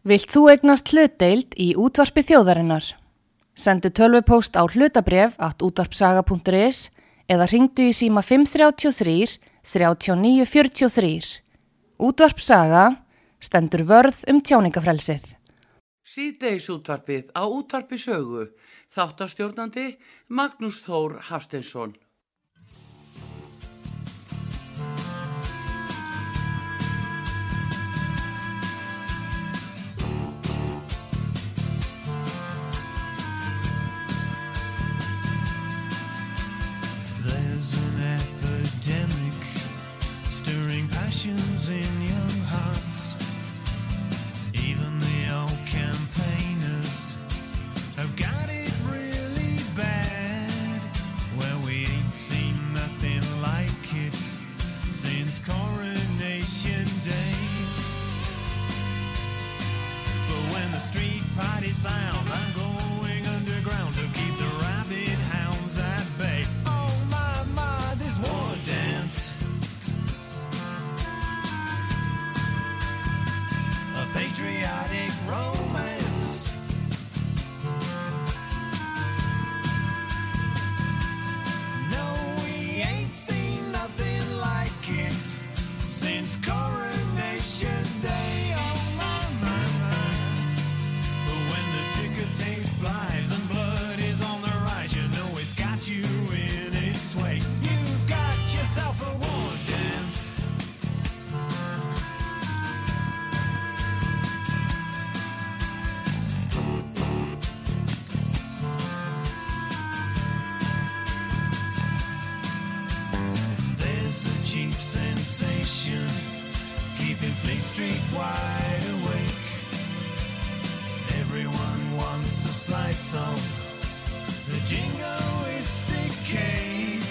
Vilt þú egnast hlutdeild í útvarpi þjóðarinnar? Sendu tölvupóst á hlutabref at útvarpsaga.is eða ringdu í síma 533 3943. Útvarpsaga stendur vörð um tjáningafrelsið. Síðdeis útvarpið á útvarpi sögu. Þáttastjórnandi Magnús Þór Hafstensson. Passions in young hearts. Even the old campaigners have got it really bad. Well, we ain't seen nothing like it since Coronation Day. But when the street party sound, I'm going Wide awake. Everyone wants a slice of the jingoistic cake,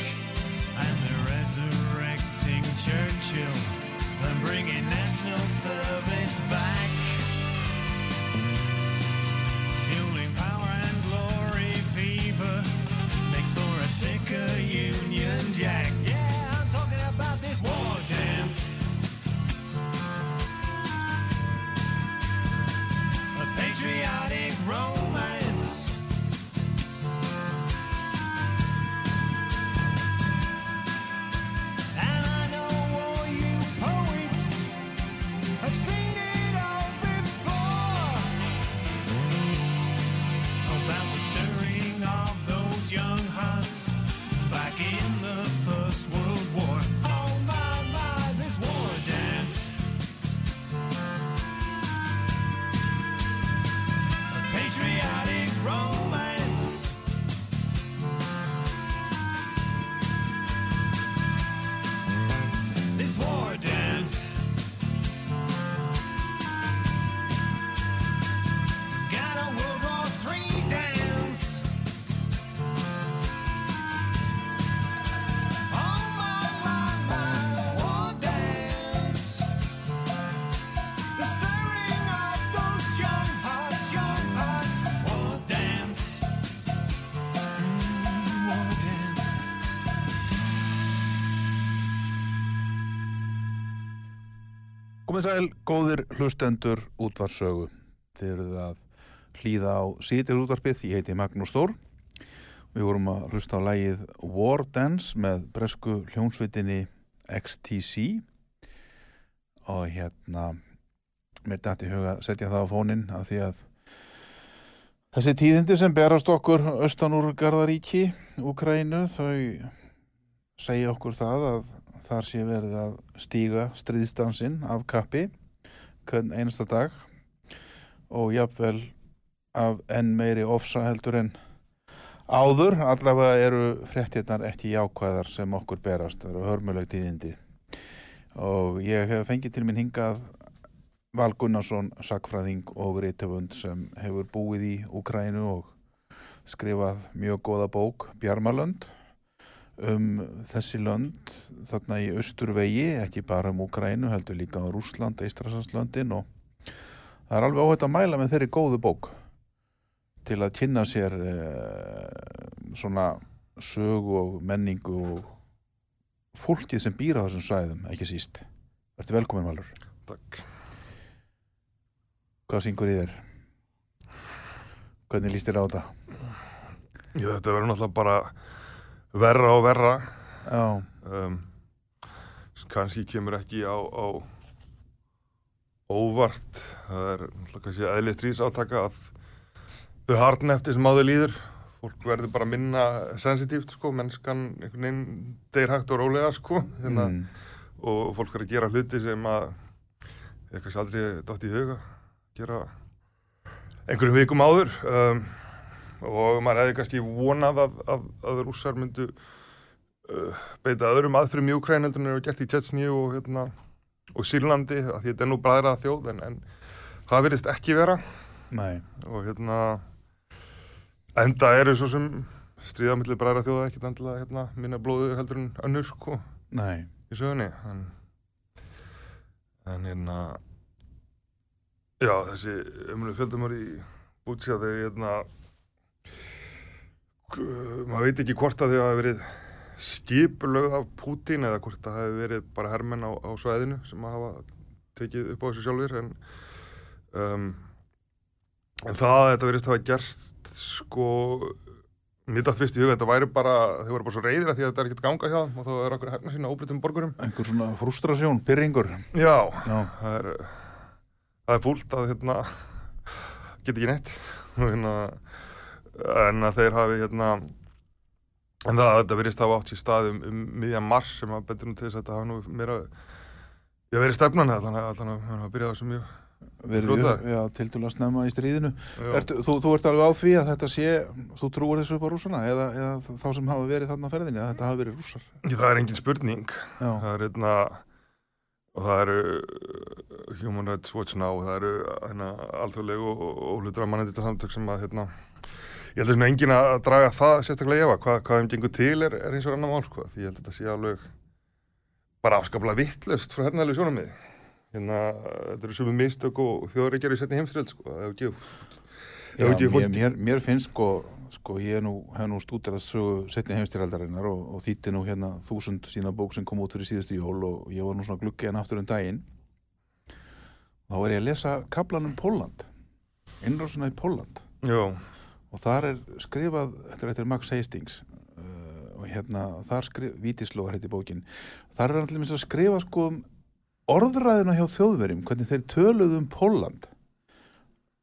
and they're resurrecting Churchill and bringing national service back. Komið sæl, góðir hlustendur útvarsögu. Þið eruð að hlýða á sítir útvarpið, ég heiti Magnús Þór. Við vorum að hlusta á lægið War Dance með bresku hljónsvitinni XTC og hérna mér dætti huga að setja það á fóninn af því að þessi tíðindi sem berast okkur austan úr Garðaríki, Úkrænu, þau segja okkur það að þar sé verið að stíga stríðstansinn af kappi hvern einasta dag og jafnvel af enn meiri ofsa heldur en áður. Allavega eru fréttirnar ekki jákvæðar sem okkur berast, það eru hörmuleg tíðindi. Og ég hef fengið til minn hingað Val Gunnarsson, sakfræðing og reytöfund sem hefur búið í Úkrænu og skrifað mjög góða bók Bjarmalönd um þessi lönd þarna í austurvegi, ekki bara um Úkrænu, heldur líka á Rúsland, Eistrasanslöndin og það er alveg óhætt að mæla með þeirri góðu bók til að kynna sér eh, svona sögu og menningu og fólkið sem býr á þessum svæðum, ekki síst. Verður velkomin Valur. Takk. Hvað syngur í þér? Hvernig líst þér á þetta? Já, þetta verður náttúrulega bara verra og verra. Um, kannski kemur ekki á, á óvart. Það er kannski eðli stríðsátaka að þau harn eftir sem á þau líður. Fólk verður bara minna sensitíft, sko. Mennskan einhvern veginn deyr hægt og rólega, sko. Hérna, mm. og fólk verður að gera hluti sem að ég kannski aldrei dótt í huga gera einhverjum vikum áður um, og maður hefði kannski vonað að, að, að rússar myndu uh, beita öðrum aðfyrum í Ukræn heldur en eru gert í Tjetsníu og, hérna, og Sýrlandi að þetta er nú bræðrað þjóð en, en það virðist ekki vera. Nei, og hérna enda eru svo sem stríðamillir bræðrað þjóða ekkit endilega hérna, minna blóðu heldur en önnur sko í sögunni. En, en hérna já þessi umlega fjöldumar í Bútsja þegar hérna maður veit ekki hvort að þau hafa verið skipulögð af Pútín eða hvort það hafi verið bara hermenn á, á svæðinu sem að hafa tekið upp á þessu sjálfur en um, en það að þetta verið hafa gerst sko mér dætt fyrst í huga, þetta væri bara þau voru bara svo reyðir að því að þetta er ekkert að ganga hjá og þá er okkur herna sína óbrytum borgurum. Einhver svona frustrasjón, pyrringur Já, Já, það er það er fúlt að hérna geta ekki neitt. Og hérna en að þeir hafi hérna en það að þetta verðist hafa átt sér stað um, um miðjan mars sem að bendur nú til þess að þetta hafa nú meira ég verið stefnan að allan að byrjað þessu mjög verið já, tildulega snemma í stríðinu. Já, Ertu, þú, þú ert alveg á því að þetta sé þú trúir þessu upp á rússana eða, eða þá sem hafa verið þarna ferðinni að þetta hafa verið rússar? Það er engin spurning. Já, það er hérna og það eru uh, Human Rights Watch Now og það eru hérna alþjóðlegu og óhlutra mannendita samtök sem að hérna ég held að svona engin að draga það sérstaklega í efa. Hvað, hvað þeim gengur til er, er eins og annar mál sko. því ég held að þetta sé alveg bara afskaplega vittlust frá hernæli sjónamiði hérna, þetta eru sömu mistök og þjóðaríkjar í setni heimstyrjöld sko, já ef ekki mér, mér, mér finnst sko, sko ég er nú, hef nú stúderað sögu setni heimstyraldarinnar og, og þýtti nú hérna þúsund sína bók sem kom út fyrir síðustu jól og ég var nú svona gluggi hann aftur um daginn. Þá var ég að lesa kaplan um Póland innrásuna í Póland já, og þar er skrifað, er eftir Max Hastings uh, og hérna þar skrif, Vítislóðar heiti bókin. Þar er hann til að skrifa sko um orðræðina hjá þjóðverjum hvernig þeir töluðu um Póland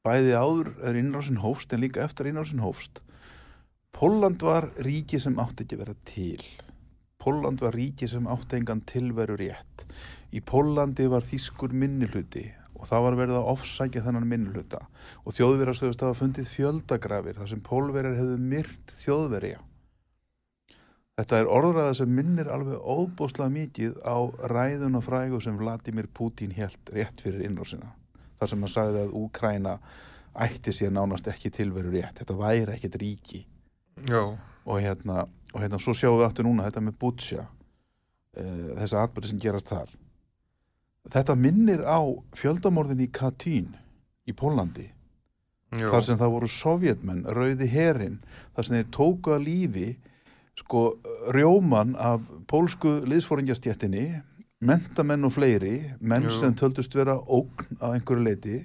bæði áður er innrásin hófst en líka eftir innrásin hófst. Póland var ríki sem átti ekki vera til. Póland var ríki sem átti engan tilveru rétt í Pólandi var þýskur minnihluti og það var verið að ofsækja þennan minnihluta og þjóðverjar sögust hafa fundið fjöldagrafir þar sem pólverjar hefðu myrt þjóðverja. Þetta er orðræða sem minnir alveg óbúslega mikið á ræðun og frægu sem Vladimir Putin helt rétt fyrir innrásina. þar sem hann sagði að Úkræna ætti sér nánast ekki tilveru rétt. Þetta væri ekkit ríki já, og hérna, og hérna svo sjáum við aftur núna þetta með Butcha uh, þessa atbyrði sem gerast þar þetta minnir á fjöldamorðin í Katyn í Pólandi já, þar sem það voru sovjetmenn, rauði herin þar sem þeir tóku að lífi sko rjóman af pólsku liðsforingjastjettinni mentamenn og fleiri menn Jú. sem töldust vera ógn á einhverju leiti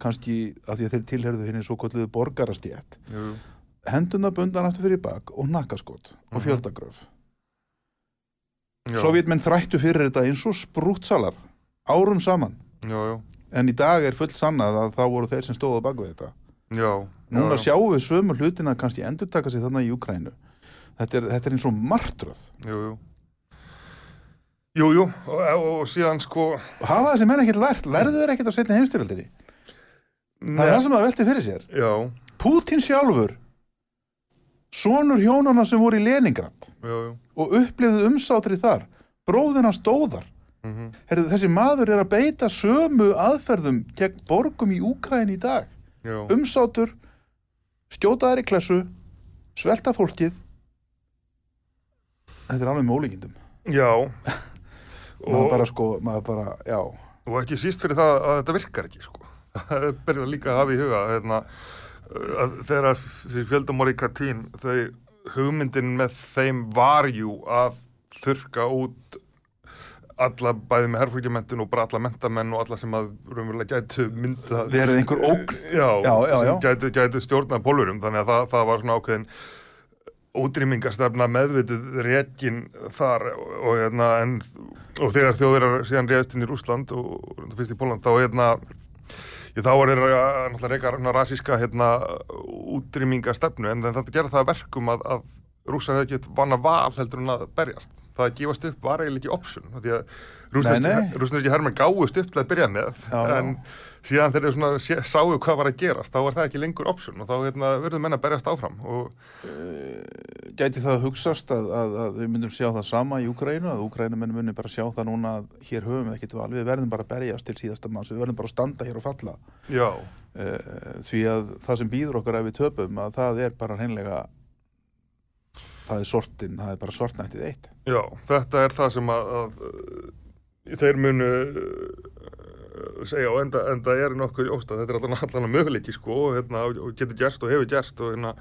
kannski af því að þeir tilherðu henni svo kolluðu borgarastjett jú, henduna bundan aftur fyrir bak og nakkaskot og Mhm. fjöldagröf. Sovjetmenn þrættu fyrir þetta eins og sprúttsalar árum saman. Já, já, en í dag er fullt sannað að þá voru þeir sem stóðu bak við þetta. Já, núna já, já. sjáum við sömu hlutina kannski endurtaka sig þarna í Ukrænu þetta er, þetta er eins og martröð. Jú, jú. Jú, jú, og, og síðan sko... hafa þessi menn ekkert lært, lærðu þeir ekkert á setni heimstyrjöldinni það er það sem að velti fyrir sér. Já, Pútin sjálfur sonur hjónana sem voru í Leningrad og upplifðu umsátrið þar bróðina stóðar Mm Herðu, þessi maður er að beita sömu aðferðum gegn borgum í Úkræn í dag. Já, umsátur skjótaðar í klessu svelta fólkið. Þetta er alveg með ólíkindum. Já. maður bara sko, maður bara, já. Og ekki síst fyrir það að þetta virkar ekki, sko. Það er berið líka að hafa í huga, hérna, að þegar þessi fjöldamóri í Katín, þau hugmyndin með þeim var jú að þurka út alla bæði með herfrúkjumentin og bara alla mentamenn og alla sem að raunverulega gætu mynda Verið einhver ógn. já, Já, já, já. Gætu, gætu stjórnað pólverum þannig að það, það var svona ákveðin útrýmingastefna meðvituð rekin þar og, hérna, en, og þegar þjóðverðar síðan reyðist inn í Rúsland og, fyrst í Póland þá hérna Ég, þá var þeir að náttúrulega reyka hérna, hérna, útrýmingastefnu en þetta gerði það að verkum að, að rússar hefði ekki vanna val heldur en að berjast. Það að gefast upp var eiginlega ekki option. Því að rússneski hermenn gáðust upp til að byrja með Já, já. en síðan þegar þeir svona sé, sáu hvað var að gerast þá var það ekki lengur option og þá hérna, verður menn að berjast áfram og Gæti það hugsast að, að, að við myndum sjá það sama í Úkrænu, að Úkrænumenn muni bara sjá það núna að hér höfum við ekkert val, við verðum bara að berjast til síðasta manns, við verðum bara að standa hér og falla. já, Uh, því að það sem býður okkur ef við töpum, að það er bara hreinlega, það er sortin, það er bara svartnættið eitt. já, þetta er það sem að, að uh, þeir munu uh, segja og enda, enda er nokkur óstað, þetta er allan, allan möguleiki sko og, hérna, og getur gerst og hefur gerst og hérna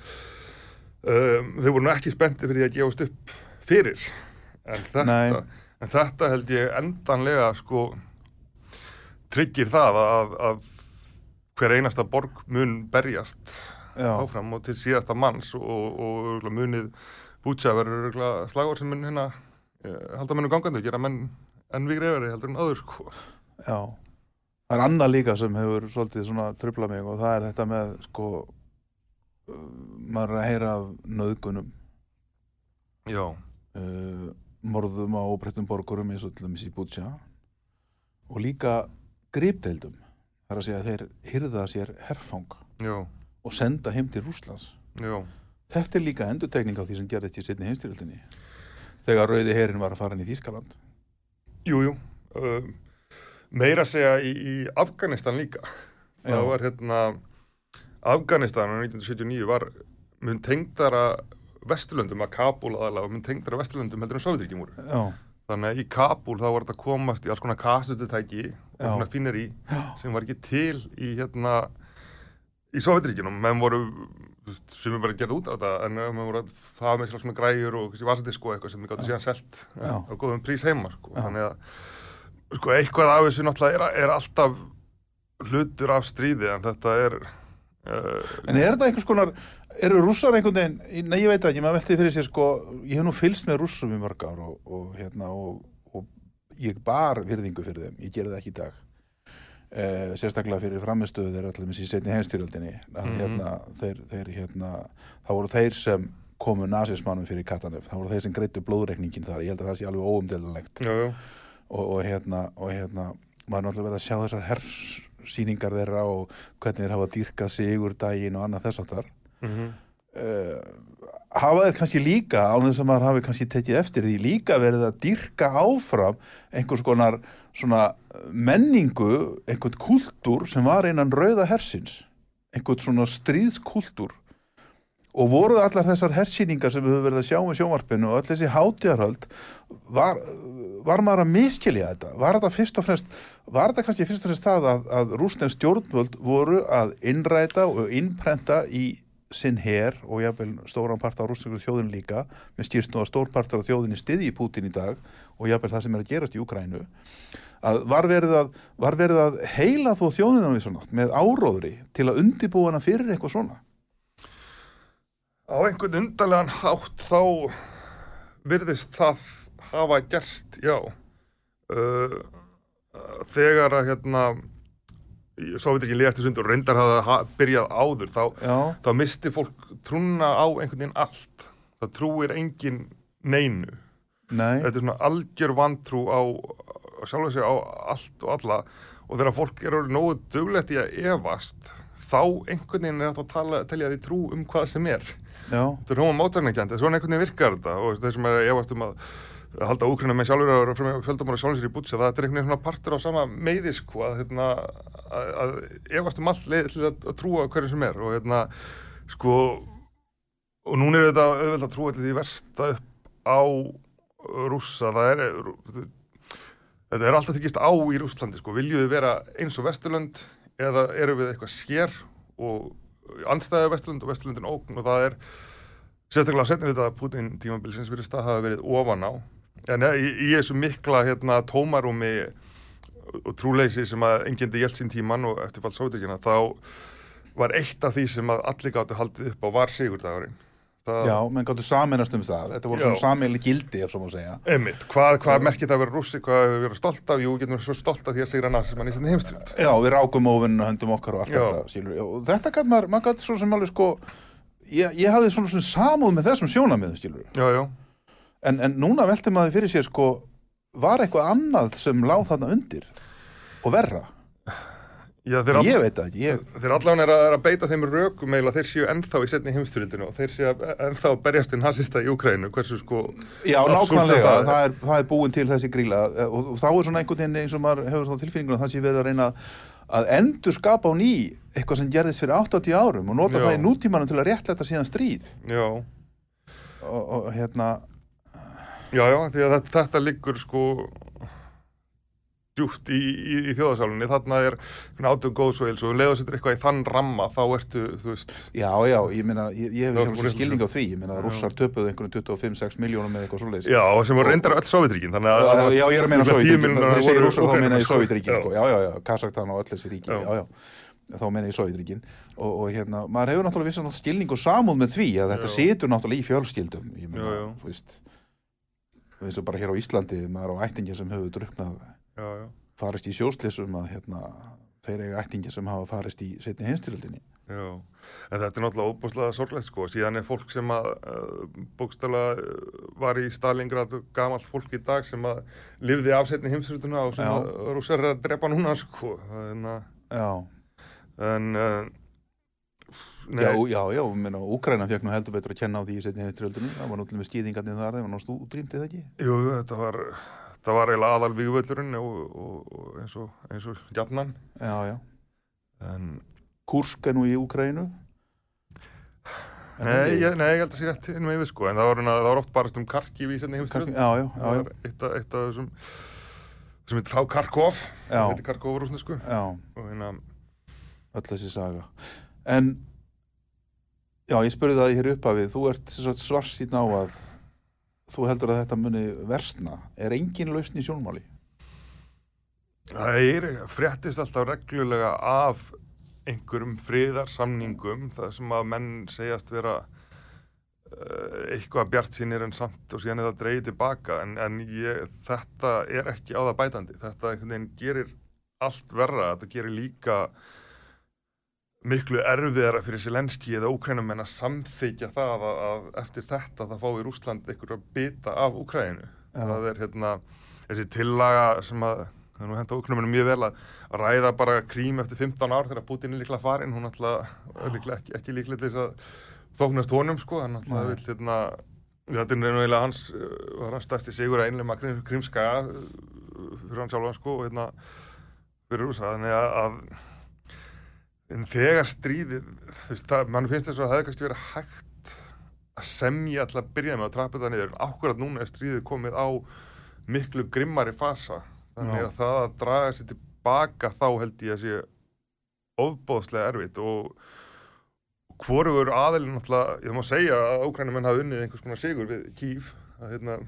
um, þau voru ekki spennti fyrir að gefast upp fyrir. En þetta, en þetta held ég endanlega sko tryggir það að, að hver einasta borg mun berjast Já, áfram og til síðasta manns og, og, og munið bútsa verður slagur sem mun hérna eh, halda mennum gangandi gera menn enn við greifari heldur en áður sko. já. Það er annað líka sem hefur svolítið svona trubla mig og það er þetta með, sko, uh, maður að heyra af nöðgunum, Já, uh, morðum á óbreyttum borgurum eins og til dæmis í Bútsja og líka gripdeildum. Það er að segja að þeir hyrða sér herfang já, og senda heim til Rússlands. já, Þetta er líka endurtegning á því sem gerðist í setni heimstyrjöldinni þegar rauði herin var að fara inn í Þýskaland. jú, jú um, meira segja í, í Afganistan líka. Já. það var hérna Afganistan á 1979 var mun tengdara Vesturlöndum að Kabul aðalega mun tengdara Vesturlöndum heldur en Sovjetríkjum voru. Já, þannig að í Kabul þá var þetta komast í alls konar kastututæki og svona finnir í sem var ekki til í hérna í Sovjetríkjunum, menn voru sem er bara gerð út á þetta en uh, menn voru að hafa með með græjur og kannski vasadisk og eitthvað sem þið gáttu síðan selt Já. á góðum prís heima sko. Þannig að sko, eitthvað af þessu náttúrulega er, er alltaf hlutur af stríði en þetta er uh, En er þetta einhvers konar, eru rússar einhvern veginn, nei ég veit ekki, maður velti fyrir sér sko, ég hef nú fylgst með rússum í mörg ár og, og hérna og, og ég bar virðingu fyrir þeim, ég gerði það ekki í dag. Eh, sérstaklega fyrir framistöðu þeir allir með sín setni heimstyrjöldinni að Mhm. hérna, þeir, þeir hérna, það voru þeir sem komu nazismannum fyrir Katanef, það voru þeir sem greittu blóðreikningin þar, ég held að það sé alveg óumdelanlegt og, og hérna og hérna, maður er náttúrulega verið að sjá þessar hersýningar þeirra og hvernig þeir hafa dýrkað sigur daginn og annað þess aftar mm uh, hafa þeir kannski líka þess að maður hafi kannski tekið eftir því líka verið að dýrka áfram einhvers konar svona menningu, einhvern kultúr sem var innan rauða hersins einhvern svona stríðskultúr og voru allar þessar hersýningar sem við höfum verið að sjá með sjónvarpinu og öll þessi hátíðarhöld var, var maður að miskilja þetta? Var þetta fyrst og fremst var þetta kannski fyrst og fremst það að, að rúsnesk stjórnvöld voru að innræta og innprenta í sinn her og jafnvel stóran part á rúsnesku þjóðin líka? Með stýrst nú að stór partur af þjóðinni stiði í Pútin í dag og jafnvel það sem er að gerast í Ukrænu að var verið að, var verið að heila þó þjóðina við svona með áróðri til að undibúa hana fyrir eitthvað svona? Á einhvern undarlegan hátt þá virðist það hafa gerst, já. Uh, þegar að hérna svo veit ekki liðast þessu undur reyndar hafa ha byrjað áður þá, þá misti fólk trúna á einhvern veginn allt. Það trúir engin neinu nei, þetta er svona algjör vantrú á sjálf sig á allt og alla. Og þegar fólk er orðið nógu duglegt í að efast þá einhvern veginn er hægt að tala, telja því trú um hvað sem er. Já, þetta er mótsagnarkjent, en svona einhvern veginn virkar þetta. Og þeir sem er að efast um að halda úkrina með sjálfur að fjöldamóra sjálfur sér í bútsa, það er einhvern veginn svona partur á sama meiði sko, að, hérna, að, að efast um allt leið til að, trúa hverju sem er. Og hérna, sko og núna er þetta auðvelt að trúa til því versta upp á rússa, það er þetta er alltaf þykist á í Rússlandi sko, viljum við vera eins og Vesturlönd eða eru við eitthvað sér og andstæðu Vesturlönd og Vesturlöndin ógn? Og það er sérstaklega á setnir þetta Putin tímabilsins virðist það hafa verið ofan á. En í, í þessu mikla hérna, tómarúmi og trúleysi sem að engjandi hjælt sín tíman og eftir fall sótekina þá var eitt af því sem að allir gáttu haldið upp á var sigurdagurinn það, Já, menn gáttu saminast um það. Þetta voru Já. svona sammeili gildi, ef svo má segja. Einmitt, hvað, hvað merkir það að vera rússi, hvað við vera stolt af, jú, við getum verið svo stolt af því að sigra nazismann í sinni heimstyrjöld. Já, við rákum óvinnuna höndum okkar og allt Já. þetta, skilur. Og þetta gæt maður, maður gæt svo sem alveg sko, ég, ég hafði svona, svona samúð með þessum sjónamiðum, skilur. Já, já, En, en núna velti maður fyrir sér sko, var eitthvað annað sem láð þarna undir og verra? Já, all, Ég veit það ekki, ég, þeir allan er að, er að beita þeim rökum eða þeir séu ennþá í setni heimstyrjöldinu og þeir séu að- ennþá að berjast inn nazista í Ukrænu, hversu sko, já, nákvæmlega, það er, það er búin til þessi gríla og, og þá er svona einhvern veginn eins og maður hefur þá tilfinningun að það sé við að reyna að endur skapa á ný eitthvað sem gerðist fyrir 80 árum og nota Já. það í nútímanum til að réttlæta síðan stríð. Já, og, og hérna, já, já, því að þetta, þetta liggur sko djúpt í, í, í þjóðasálunni, þarna er áttu góðsveils og um leiðu setur eitthvað í þann ramma, þá ertu, þú veist, já, já, ég meina ég, ég hef Það sjálf voru sér skilning á því, ég meina rússar töpuðu einhverjum 25-6 miljónum með eitthvað svoleiðis. Já, sem voru reyndar öll Sovjetríkin, þannig að... Já, já, ég er að meina Líklega 10 Sovjetríkin, þegar ég segi rússar þá meina ég. Sovjetríkin Já. sko, já, já, já, Kazakstan og öll þessi ríki, Já. já, já, þá meina ég Sovjetríkin og, og hérna, maður hefur náttúrulega vissan skilning og Já. Já, farist í sjóslýsum að hérna, þeir eiga ættingja sem hafa farist í setni heimstyrjöldinni. já. En þetta er náttúrulega óbúslega sorglegt, sko. Síðan er fólk sem að uh, bókstala uh, var í Stalingrad gamalt fólk í dag sem að lifði af setni heimsrutuna og sem að rússar er að drepa núna, sko. En, Já, en uh, já, já, já, ég meina, Úkraina fekk nú heldur betur að kenna á því í setni heimstyrjöldinni, það var náttúrulega með skýðingarnir þar, þeir var náttúrulega útrýmdi það ekki. jú, þetta var, þetta var eiginlega aðal vígvöllurinn og, og, og eins og, eins og jafnan. Já, já. En, Kursk er nú í Úkraínu nei, ég, nei, ég held að sé rétt inn með við, sko. En það það var oft barast um Karkiv í setni Kannski, heimsrutuna. já, já, já, Það var eitt, af- eitt af þessum sem heitir þá Karkov það heitir Karkov á rúsnesku já, og hérna, öll þessi saga en já, ég spurði það hér upp að við þú ert svarsýtn á að þú heldur að þetta muni versna? Er engin lausn í sjónmáli? Það er fréttist alltaf reglulega af einhverjum friðarsamningum það sem að menn segjast vera uh, eitthvað bjart sínir en samt og síðan er það dreigið tilbaka. En, en ég, þetta er ekki á það bætandi. Þetta gerir allt verra, þetta gerir líka miklu erfiðara fyrir Selenski eða Úkrænum en að samþykja það að, að eftir þetta það fái Rússland einhverja bita af Úkræninu Já. það er hérna þessi tillaga sem að það er nú henda Úkrænum mjög vel að ræða bara krím eftir 15 ár þegar Putin er líklega farin hún alltaf líklega ekki, ekki líklega til þess að þóknast honum sko. Hann alltaf vil hérna þetta er nefnilega hans uh, var hans stærsti sigur að einlega krím, krímskaga uh, fyrir hann sjálfan sko og hérna fyrir rúsa þannig að, að en þegar það, mann finnst þess að það hefði kannski verið hægt að semja alltaf að byrja með að trappa það niður. En ákvarðat núna er stríðið komið á miklu grimmari fasa. Þannig Já. að það að draga sér tilbaka þá held ég að sé ofbóðslega erfitt. Og hvorugur aðilin náttúrulega, ég má segja að Ókrænumenn hafa unnið einhvers konar sigur við Kíf að hérna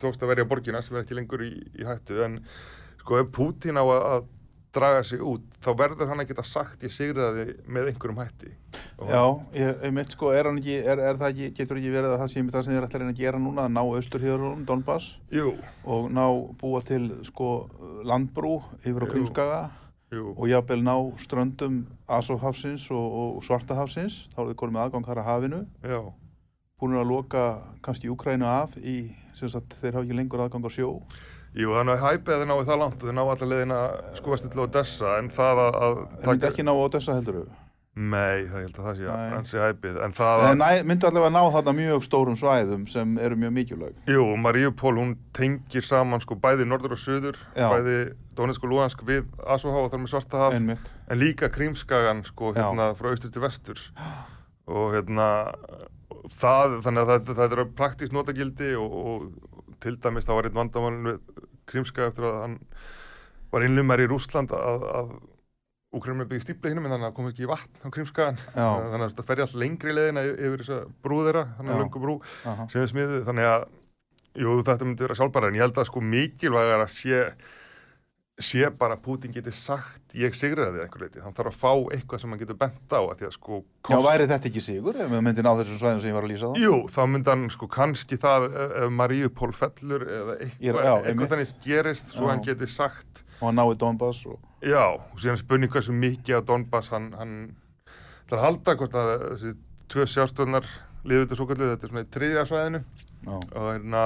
tókst að verja borgina sem er ekki lengur í, í hættu. En sko ef Pútín á að, að draga sig út þá verður hann að geta sagt ég sigraði með einhverjum hætti. Og- já, ég, ég mitt sko, er hann ekki er, er það ekki, getur ekki verið að það sé það sem þið er ætlar að gera núna, að ná austurhjörunum Donbass? Jú, og ná búa til sko landbrú yfir á Jú. Krímskaga jú, og jafnvel ná ströndum Azovhafsins og, og Svartahafsins þá er þið komið aðgang þar að hafinu. Já, búin að loka kannski Úkrænu af í, sem sagt, þeir hafa ekki lengur aðgang á sjó jú, þannig að hæpið að þið náðu það langt og þið náðu allar leiðina skúast til Odessa en það að, að þeir myndi ekki ná á þessa heldur Nei, það held að það sé Nei. ansi hæpið en það að, næ, myndi allavega ná þarna mjög stórum svæðum sem eru mjög mikilvæg jú, Maríupól hún tengir saman sko bæði norður og söður Já. bæði Donetsk og Luhansk við Asvahá og þar með Svartahaf einmitt, en líka Krímskagan sko Já. hérna frá austur til vesturs og hérna það, þannig að það, það er praktískt notagildi og, og til dæmis þá var einn vandamálin við Krímskaga eftir að hann var innlumar í Rússland að, að Úkrænum er byggði stípla hinnum en þannig að kom ekki vatn á Krímskagan þannig að þetta ferði allt lengri leiðina yfir, þessa brú þeirra þannig að löngu brú sem við smiðu þannig að jú, þetta myndi vera sjálfbæra en ég held að sko mikilvægar að sé sé bara að Putin geti sagt ég sigraði einhver leiti, hann þarf að fá eitthvað sem hann getur bent á að því að sko Já, væri þetta ekki sigur ef við myndin á þessum svæðum sem ég var að lýsa það? Jú, þá myndi hann sko kannski það ef ef Maríupól fellur eða Ég er- eitthvað, já, eitthvað þannig gerist svo Já. hann geti sagt Og hann náði Donbass og... Já, og síðan spurning hversu mikið á Donbass hann, hann ætlar að halda hvort að þessi tvö sjástöðnar liður þetta svo kallið, þetta er svona í triðja svæðinu og hérna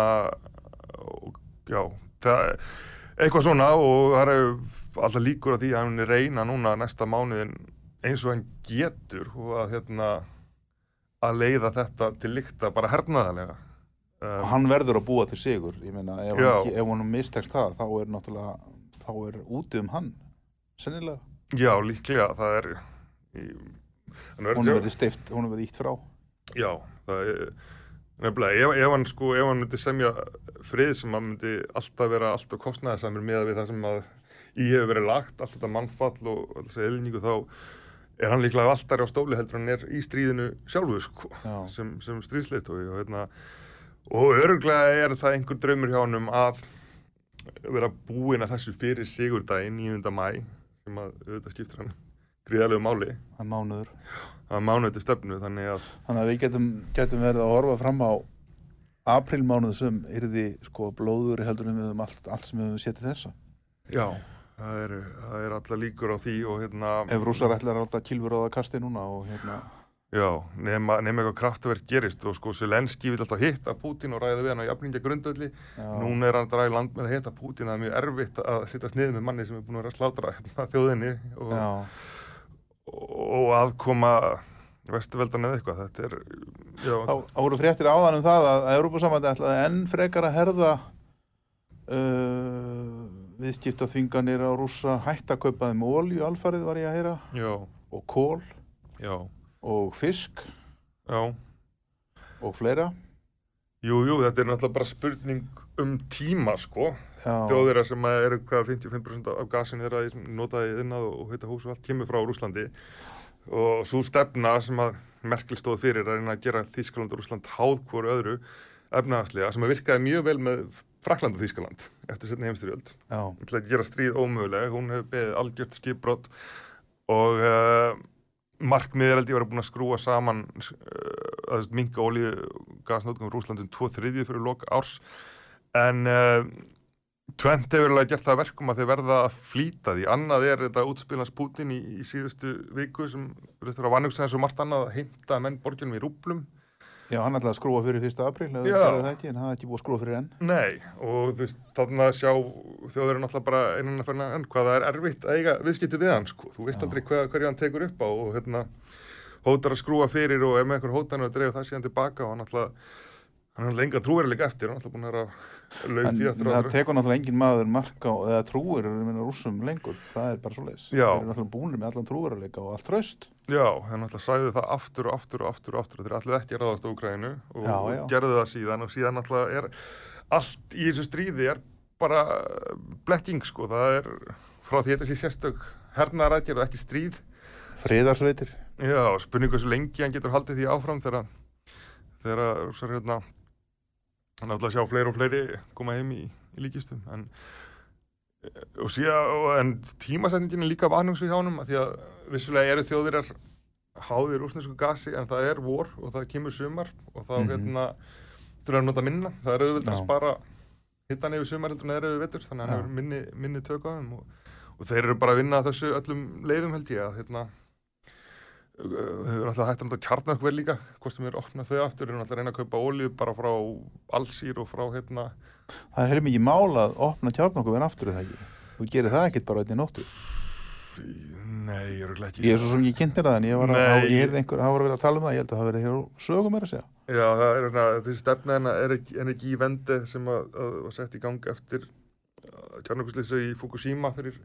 og, já, það eitthvað svona og það er alltaf líkur á því að hann er reyna núna næsta mánuðin eins og hann getur að hérna að leiða þetta til lykta bara hernaðarlega. Og um, hann verður að búa til sigur meina, ef, hann, ef hann mistekst það þá er náttúrulega, þá er úti um hann sennilega, Já, líklega, það er í, hún verður verður stift hún verður ítt frá. Já, það er nefnilega, ef, ef hann sko, ef hann myndi semja frið sem hann myndi alltaf vera alltaf kostnæðisamur með við það sem að í hefur verið lagt, allt þetta mannfall og alls eðlinningu þá er hann líklega alltaf á stóli heldur hann er í stríðinu sjálfu sko, Já. sem, sem stríðsleitt og, og, hérna, og örglega er það einhver draumur hjá honum að vera búin að þessu fyrir sigurdaginn 9. mæ sem að auðvitað skiptir hann gríðalegu máli hann mánuður að mánuði stefnu þannig að þannig að við getum, getum verið að horfa fram á aprílmánuð sem yrði sko blóður heldur við höfum allt, allt sem við höfum séð til þessa. Já, það er, það er alla líkur á því og hérna, ef rússar ætlar alltaf kilfur á það kasti núna og hérna, já, nema, nema eitthvað kraftverk gerist og sko Selenski vil alltaf hitta Pútín og ræða við hann á jafningja grundöldi. Núna er hann að í land með að hitta Pútín, það er mjög erfitt að sitta snið með manni sem er búin að vera að slátra hérna, þjóðinni og, já, og aðkoma vestuveldan eða eitthvað. Þetta er, já, þá þá voru fréttir áðan um það að Európa-samandi ætlaði enn frekar að herða uh, viðskipta þvinganir á rússa hætta að kaupa þeim olju alfarið var ég að heyra já, og kól já, og fisk og fleira. Jú, jú, þetta er náttúrulega bara spurning um tíma, sko. sem að eru hvað 55% af gasinu þeirra sem notaði innað og heita hús og allt kemur frá Rúslandi og svo stefna sem að Merkel stóð fyrir að reyna að gera Þískaland og Rúsland háð hvoru öðru efnahagslega sem að virkaði mjög vel með Frakland og Þískaland eftir setni heimstyrjöld já, til að gera stríð ómöguleg hún hefur beðið algjört skipbrott og uh, markmiðir held ég var búin að skrúa saman uh, að minga olíu gasnóttum Rúslandum 2-3 fyrir loka árs en uh, Tvent hefur alveg gert það að verkum að þeir verða að flýta því. Annað er þetta útspilans Putin í, í síðustu viku sem verðist vera vannugstæðan svo margt annað að heimta menn borginum í rúblum. já, hann ætlaði að skrúa fyrir 1. apríl en það er ekki búið að skrúa fyrir enn Nei, og þú veist, þannig að sjá þjóðurinn alltaf bara einan að ferna enn hvað það er erfitt að eiga viðskipti við hann, sko. Þú veist Já. aldrei hvað, hverju hann tekur upp á og hérna hótar að skrúa fyrir og ef með einhver hótan og dreif það síðan tilbaka og hann alltaf hann er alltaf enga trúveruleik eftir, hann alltaf búin að en því eftir það tekur náttúrulega engin maður mark á eða trúir rússum lengur það er bara svo leis Já. þeir eru náttúrulega búinir með allan trúveruleika og allt tröst Já, hann alltaf sagði það aftur og aftur og aftur og aftur. Þeir allir ekki að ráðast á Úkrænu og Já, já. gerðu það síðan og síðan alltaf er allt í þessu stríði er bara blekking sko, það er frá því þetta sé sérstök hernaðarætjar og ekki stríð. Friðarsveitir. Já, spurningu hversu lengi hann getur haldið því áfram þegar þegar rússar hérna hann ætla að sjá fleiri og fleiri koma heim í, í líkistum en og síðan, en tímasetningin er líka vanhugsu hjá af því að vissulega eru þjóðir háðir rúsnesku gasi en það er vor og það kemur sumar og þá Mhm. hérna þurfa að nota minna, það er auðvitað að spara hittan yfir sumar heldur en það er yfir vetur þannig að hann hefur minni, minni tök á þeim og, og þeir eru bara að vinna þessu öllum leiðum held ég að hérna eru alltaf hægt að nota kjarnakver líka hvort sem er opnað þau aftur eru alltaf að reyna að kaupa olíu bara frá allsýr og frá hérna. Það er heilum ekki mál að opna kjarnokku en aftur er það ekki? Þú gerir það ekkit bara einnig nóttu. Nei, ég eru ekki. Ég er svo sem ég kynnt mér það en ég var að, ég einhver, var að vera að tala um það ég held að það verið hér á sögum er að segja. Já, það er hérna, þessi stefna hérna er ekki, en ekki í vendi sem að, að var sett í gang eftir kjarnakuslýsu í Fukushima fyrir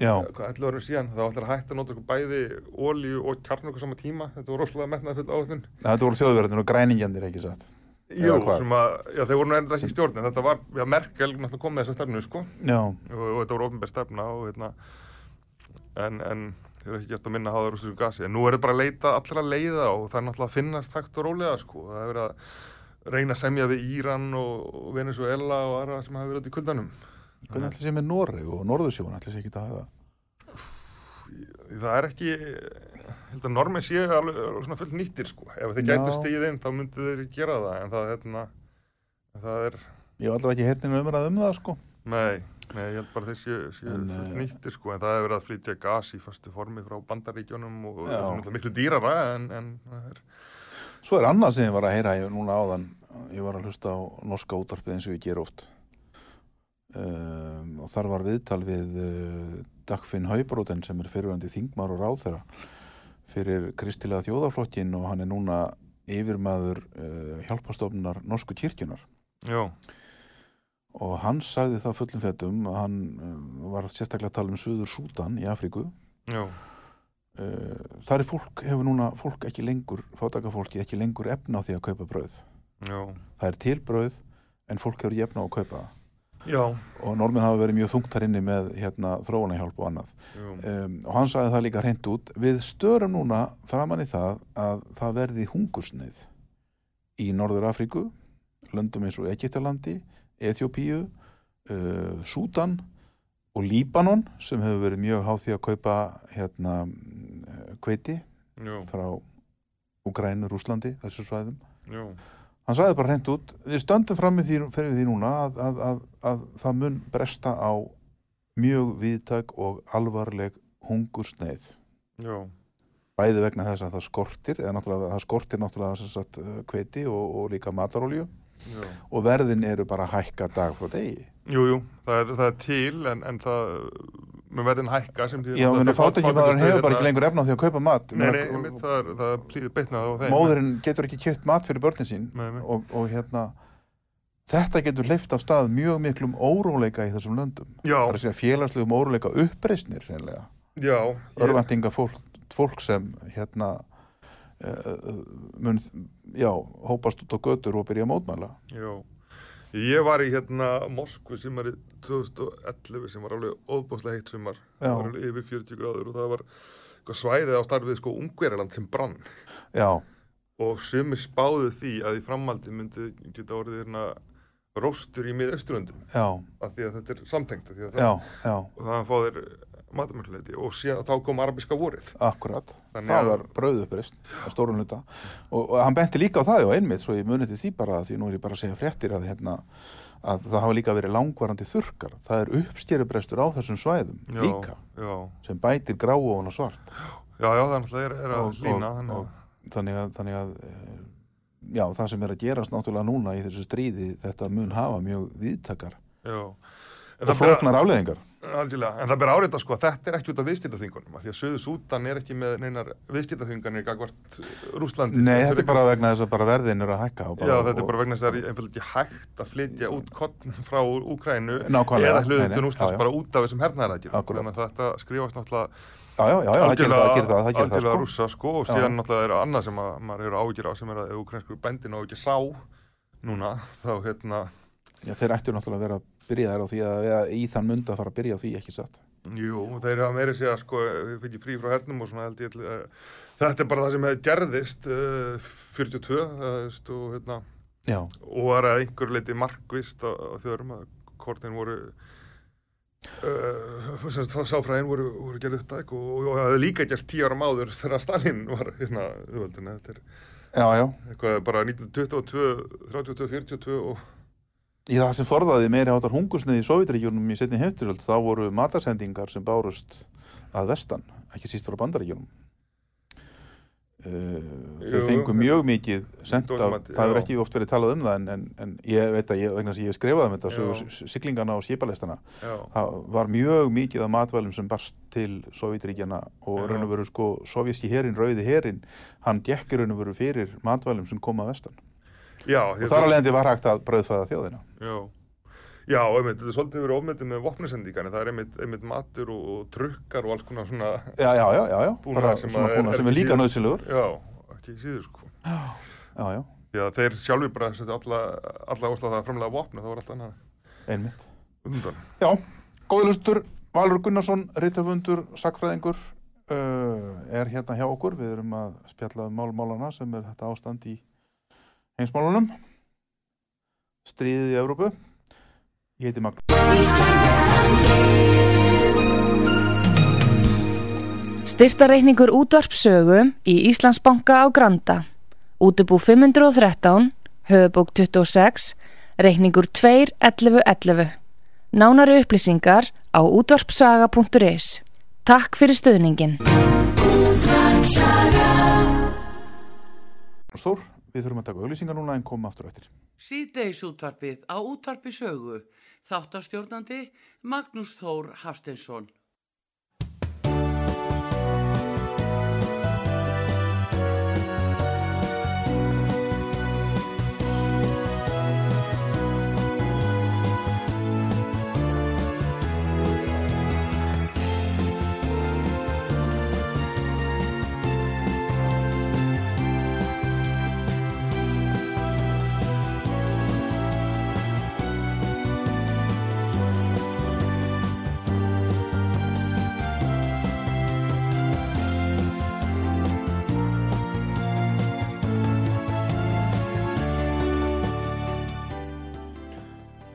11 árum síðan, þá ætlar að hætta að nota bæði ólíu og kjarnaku sama tíma. Þetta var rosalega metnað full áhullun þetta voru þjóðverðin og græningjandir ekki satt? Jú, að, já, þeir voru nú enda ekki í stjórn en þetta var, já, Merkel náttúrulega kom með þessa stefnu, sko. Og, og þetta voru ofnbær stefna og hérna en, en þeir eru ekki gert að minna háða rústisku gasi. En nú er þetta bara að leita allra leiða og það er náttúrulega að finnast hægt og rólega sko. Það er verið að reyna að semja við Íran og Venezuela og aðra sem hafa verið út í kuldanum. Hvernig ætli sé með Noreg og Norðursjón ætli sé ekki að hafa Það er ekki, ég held að normin séu alveg alveg svona fullt nýttir sko. Ef Já. gætu stigið inn þá myndu þeir gera það en það, hérna, það er, Ég hef allavega ekki heyrninu umræð um það sko nei, nei, ég held bara þeir séu, séu En, fullt eh, nýttir sko en það hefur verið að flytja gas í fastu formi frá bandaríkjónum og Já. það er miklu dýrara en, en það er, Svo er annað sem ég var að heyra ég, núna áðan, ég var að hlusta á norska útarpið eins og ég ger oft og þar var viðtal við uh, Dagfinn Haubróten sem er fyrirvændi þingmar og ráðherra fyrir kristilega þjóðaflokkin og hann er núna yfirmaður uh, hjálpastofnunar norsku kirkjunar já, og hann sagði það fullum fettum að hann uh, var sérstaklega að tala um Suður Súdan í Afríku. Já, þar er fólk, hefur núna fólk ekki lengur, fátækafólki ekki lengur efna á því að kaupa brauð. Já, það er til brauð en fólk hefur efna á að kaupa það já, og normin hafa verið mjög þungt þar inni með hérna, þróunahjálp og annað. Um, og hann sagði það líka hreint út við störum núna framan í það að það verði hungursneið í Norður Afríku löndum eins og Egyptalandi Eþjópíu uh, Súdan og Líbanon sem hefur verið mjög háð því að kaupa hérna eh, kveiti já, frá Ukrænu, Rúslandi, þessu svæðum. Já, hann sagði bara hreint út við stöndum fram með því, því núna að, að, að, að það mun bresta á mjög viðtak og alvarleg hungursneið já, bæði vegna þess að það skortir eða náttúrulega það skortir náttúrulega sagt, uh, hveiti og, og líka matarolju já. og verðin eru bara hækka dag frá degi Jú, jú, það það er til en, en það, með verðin hækka sem því já, menn að fátt ekki maður hefur bara ekki lengur efna á því að kaupa mat. Nei, nei, einmitt, það er, það plýðið beitnað á þeim. Móðurinn getur ekki kjöpt mat fyrir börnin sín Nei, nei. og, og hérna þetta getur hleyft af stað mjög miklum óróleika í þessum löndum. Já, það er að segja félagslegum óróleika uppreisnir hreinlega. Já, ég, örvæntinga fólk, fólk sem hérna uh, mun, já, hópast út á götur og byrja að mótmæla. Já Ég var í hérna Moskvu sem er 2011 sem var alveg óbúslega heitt Já. það var alveg yfir 40 gráður og það var eitthvað svæðið á starfið sko Ungverjaland sem brann. Já, og sumir spáðu því að í framhaldi myndi geta orðið hérna róstur í miðausturöndum já, af því að þetta er samtengt það, já og það fá þeir matamörleiti og síðan, þá kom arabiska vorið. Akkurat, Þannig það að- var brauðuppreist á stórun hluta. Og, og hann benti líka á það og einmitt svo ég muni til því bara því nú er ég bara að segja fréttir að, hérna, að það hafa líka verið langvarandi þurkar það er uppstýrubrestur á þessum svæðum já, líka já, sem bætir grá og svart. Já, já, þannig að það er, er að og, þannig að, þannig að, þannig að eh, já, það sem er að gerast náttúrulega núna í þessu stríði þetta mun hafa mjög viðtakar og flóknar afleðingar Algjörlega, en það ber árita sko að þetta er ekki út af viðskiptaþingunum af því að Suðu Sútan er ekki með neinar viðskiptaþinganir gagvart Rúslandi Nei, þetta er bara vegna þess að bara verðin eru að hækka Já, þetta er bara vegna þess að það er einfallega ekki hægt að flytja út kottn frá Úkrænu Nákvæmlega, eða nei, hlutin nei, Úslands já, já. bara út af þessum hernaðarækjum þannig að þetta skrifast náttúrulega Já, já, já, já það gerir það, það gerir það, það gerir það sko. rússa sko og Já. síðan náttúrulega er annað sem að maður hefur ágjur á sem er að úkrænsku bændin og ekki sá núna þá hérna Já, þeir ættu náttúrulega að vera að byrja þær á því að eða í þann mund að fara að byrja á því ekki satt? Jú, þeir hafa meiri segja sko, við fikk frí frá hernum og svona held ég uh, þetta er bara það sem hefði gerðist uh, 42 uh, og, hérna, og var að einhver leiti markvist á, á þjóðurum að kortin voru uh, sáfræðin voru, voru gerð upptæk og, og, og það líka gerst tíu ára máður þegar Stalin var hérna auðvöldinu, þetta er já, já. eitthvað bara 1922, 32, 42 og Í það sem forðaði meiri áttar hungusnið í Sovjetríkjunum í setni hefturöld þá voru matarsendingar sem bárust að vestan, ekki síst frá bandaríkjunum. Uh, þeir fengu mjög mikið sent af, það já. ekki oft verið talað um það en, en, en ég veit að ég, vegna að ég hef skrifað um þetta siglingana og skipalestana það var mjög mikið af matvælum sem barst til Sovjetríkjana og raun og veru sko sovjíski herin, rauði herin hann gekk raun og veru fyrir matvælum sem koma að vestan já, og þar alveg var hægt að brauðfæða þjóðina. Já, já einmitt, þetta er svolítið verið ofmyndið með vopnusendingar en það er einmitt, einmitt matur og, og trukkar og alls konar svona, já, já, já, já, já. Bara sem svona búna er sem er líka nöðsilegur já, ekki síður sko. já, já, Já, þeir sjálfur bara setja alla, alla ósla það að framlega vopna, það var allt annað einmitt. undan. já, góðlustur, Valur Gunnarsson reytafundur, sakfræðingur uh, er hérna hjá okkur. Við erum að spjalla um málmálana sem er þetta ástand í heimsmálunum stríðið í Evrópu. Ég heiti Magnús. Styrtareikningur útvarpsögu í Íslandsbanka á Granda. Útubú 513, höfubók 26, reikningur 2.11.11. Nánari upplýsingar á útvarpsaga.is. Takk fyrir stöðningin. Stór, við þurfum að taka auðlýsingar núna en koma aftur eftir. Síðdeis útvarpið á útvarpi sögu. Þáttastjórnandi Magnús Þór Hafsteinsson.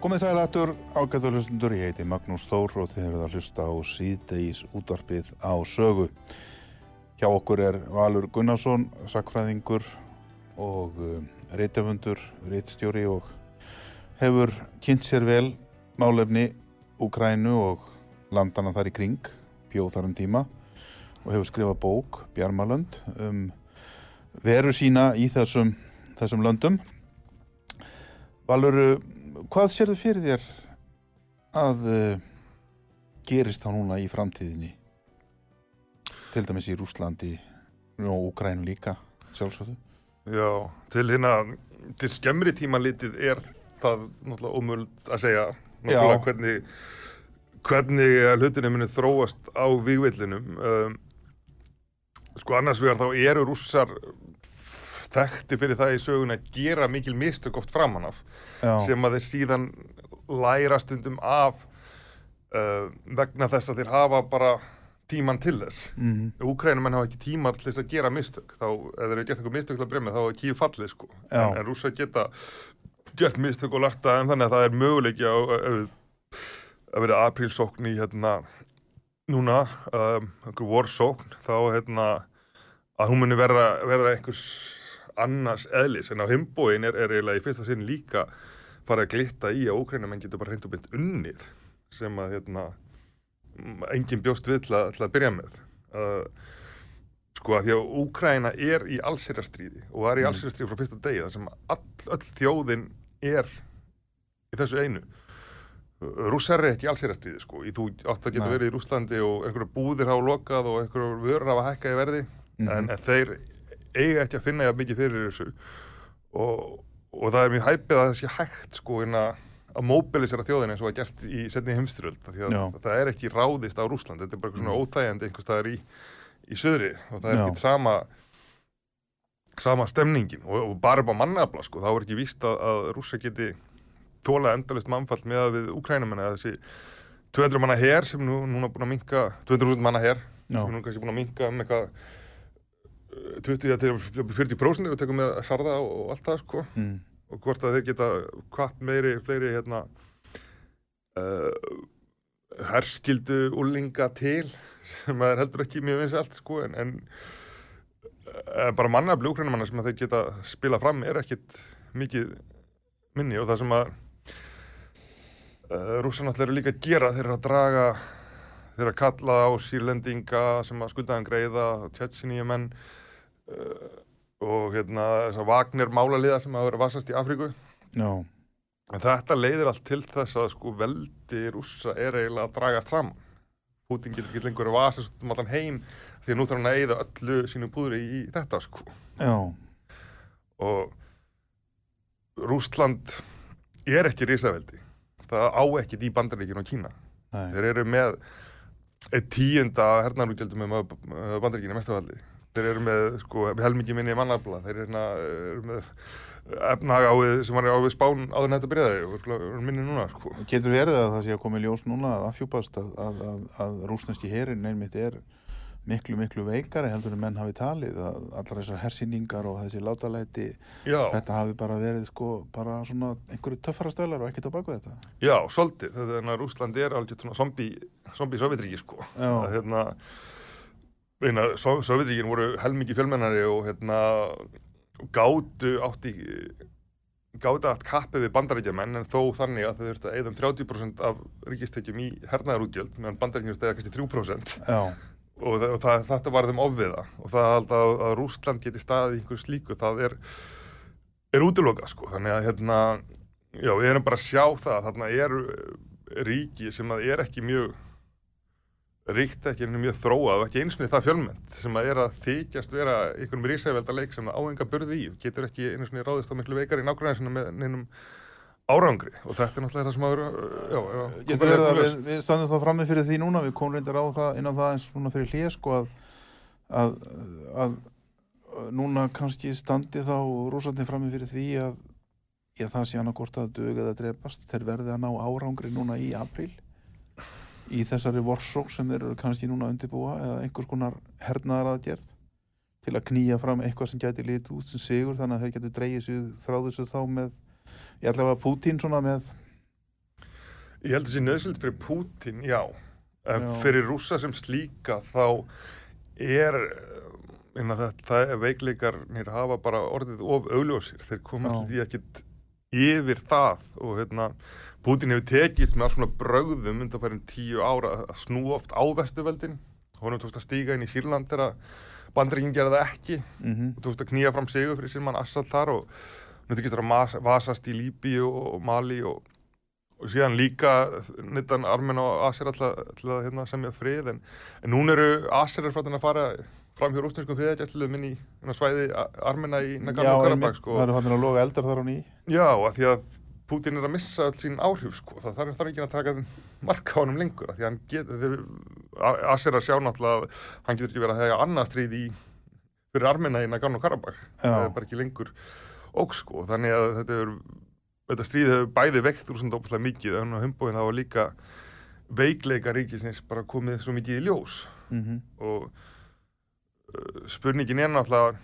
Komið sælættur ágættu hlustundur, ég heiti Magnús Þór og þið eruð að hlusta á síðdeis útvarpið á sögu. Hjá okkur er Valur Gunnarsson, sakfræðingur og uh, reitafundur, reitstjóri og hefur kynnt sér vel málefni Úkrænu og landana þar í kring, bjóð þar um tíma og hefur skrifað bók, Bjarmalönd, um veru sína í þessum, þessum löndum. Valur, hvað sérðu fyrir þér að uh, gerist þá núna í framtíðinni? Til dæmis í Rúslandi og Úkrænu líka, sjálfsögðu. Já, til hérna, til skemmri tíma litið er það náttúrulega ómöld að segja náttúrulega Já. hvernig, hvernig hlutinu muni þróast á vígvillinum. Um, sko annars vegar þá eru rússar þekkti fyrir það í sögun að gera mikil mistök oft framan af Já, sem að þeir síðan læra stundum af uh, vegna þess að þeir hafa bara tíman til þess. mm, Úkrænumenn hafa ekki tíma til þess að gera mistök þá, ef þeir eru gert eitthvað mistök til að bremja þá er kíu fallið sko, Já. en, en rússa geta gert mistök og larta en þannig að það er möguleiki á að vera aprílsókn í hérna núna, um, einhver vorsókn þá hérna að hún muni verða, verða einhvers annars eðlis, en á himbóin er, er eiginlega í fyrsta sinn líka fara að glitta í að úkrænumenn getur bara hreint og bytt unnið sem að hérna enginn bjóst við til að, til að byrja með. Uh, sko að því að Úkraina er í allsýrastríði og var í Mm. allsýrastríði frá fyrsta degi þar sem all, öll þjóðin er í þessu einu. Rússar er ekki í allsýrastríði sko. Í þú átt að geta verið í Rússlandi og einhverju búðir hafa lokað og einhverju vörur hafa hækkað í verði Mhm. en, en þeir eiga ekki að finna jafn mikið fyrir þessu. Og, og það er mjög hæpið að það sé hægt sko inna, að móbilisera þjóðin eins og var gert í setni að Já. það er ekki ráðist á Rússland þetta er bara svona óþægjandi einhvers staðar í, í söðri og það er ekki sama sama stemningin. Og, og bara upp á mannafla sko, þá er ekki víst að, að rússa geti tóla endalist mannfall með að við Úkrænumenn að þessi 200 manna her sem nú, núna búin að minka 200.000 manna her Já. sem nú kannski búin að minka um eitthvað eh, 20 til 40% ef við tekum með sarða og, allt það sko. Mm, og hvort að þeir geta hvart meiri, fleiri hérna uh, herskildu úlinga til sem er heldur ekki mjög vinsælt sko en, en uh, bara mannafli úkrænumanna sem þeir geta spila fram er ekkit mikið minni. Og það sem að uh, rússan alltaf eru líka að gera þeir eru að draga þeir eru að kalla á sírlendinga sem að skuldaðan greiða tjetsinýjumenn og hérna þess að Wagner málaliða sem hafa verið vasast í Afríku. Já, en þetta leiðir allt til þess að sko veldi rússa er eiginlega að dragast fram. Putin getur ekki lengur að vasast út um allan heim því að nú þarf hann að eyða öllu sínu púðri í þetta sko. Já, og Rússland er ekki risaveldi. Það á ekkit í bandaríkinu og Kína. Nei, þeir eru með eitt tíunda hernarútjöldum með bandaríkinu mestavaldi þeir eru með sko helmingi minni mannafla. Þeir eru, hérna, eru með efnahag ávið sem var ávið spán áður en þetta byrjaði og eru minni núna sko. Getur verið að það sé að koma í ljós núna að afhjúpast að, að, að, að rúsneski herin einmitt er miklu, miklu veikari heldur en menn hafi talið að allar þessar hersýningar og þessi látalæti Já, þetta hafi bara verið sko bara svona einhverju töffara stöðlar og ekkert á baku þetta. Já, svolítið. Þannig að Rúsland er algjört svona zombi, zombi sovjetríki, sko. Að, hérna, so, sovjetríkin voru helmingi fjölmennari og hérna, og gátu átti gátu allt kappið við bandaríkjamenn en þó þannig að þau þurftu að eða um 30% af ríkistekjum í hernaðarútgjöld meðan að eða kannski 3% Já, og, og það, þetta var þeim ofviða. Og það að, að, að Rússland geti staðið í einhverju slíku, það er er útilokað sko, þannig að hérna já, við erum bara að sjá það þarna er ríki sem að er ekki mjög ríkt ekki einu mjög þróað og ekki eins og það fjölmend sem að er að þykjast vera einhverjum rísævelda leik sem það áenga burði í. Getur ekki einu og ráðist á miklu veikar í nákvæmlega með neinum árangri. Og þetta er náttúrulega það sem að vera er að getur verið að hérna við, við standum þá frammi fyrir því núna við komum reyndar á það, inn á það eins svona fyrir hlýja sko að, að, að núna kannski standi þá rúsandi frammi fyrir því að það sé annarkort að dög eða drepast. Þeir verði að ná árangri núna í apríl í þessari vorsók sem þeir eru kannski núna að undirbúa eða einhvers konar hernaðar aðgerð til að knýja fram eitthvað sem gæti litið út sem sigur þannig að þeir getur dreigið sig frá þessu þá með ég ætla að Pútín svona með Ég held að þessi nöðsöld fyrir Pútín, já. En Já. fyrir rússa sem slíka þá er innan þetta, það er veikleikarnir hafa bara orðið of augljósir. Þeir koma alltaf því ekkit yfir það og hérna Pútín hefur tekist með alls svona brögðum undanfærin tíu ára að snú oft á vestuveldin. Honum tókst að stíga inn í Sýrland þegar bandaríkinn gerði það ekki mm og tókst að knýja fram sigur fyrir Sirman Assad þar og það að vasast í Líbi og, og Mali og, og síðan líka nýttan Armen og Aser alltaf að hérna, semja frið en, en núna eru Aserir frá að fara fram hjá rústinskum friðagæsluðum inn í svæði A- Armena í Já, Nagano-Karabakh einmitt, sko. það eru fannir að loga eldar þar á ný. Já, að því að Putin er að missa öll sín áhrif sko. það þarf, ekki að taka marka á honum lengur af því að hann get, Aser að sjá náttúrulega að hann getur ekki verið að hega annað stríð í fyrir Armena í Nagano-Karabakh það er Já, bara ekki lengur óg sko, þannig að þetta, er, þetta stríð hefur bæði veikt úr svona dópslega mikið en á humbóin það var líka veikleika ríkisins bara komið svo mikið í ljós. Mm og uh, spurningin er náttúrulega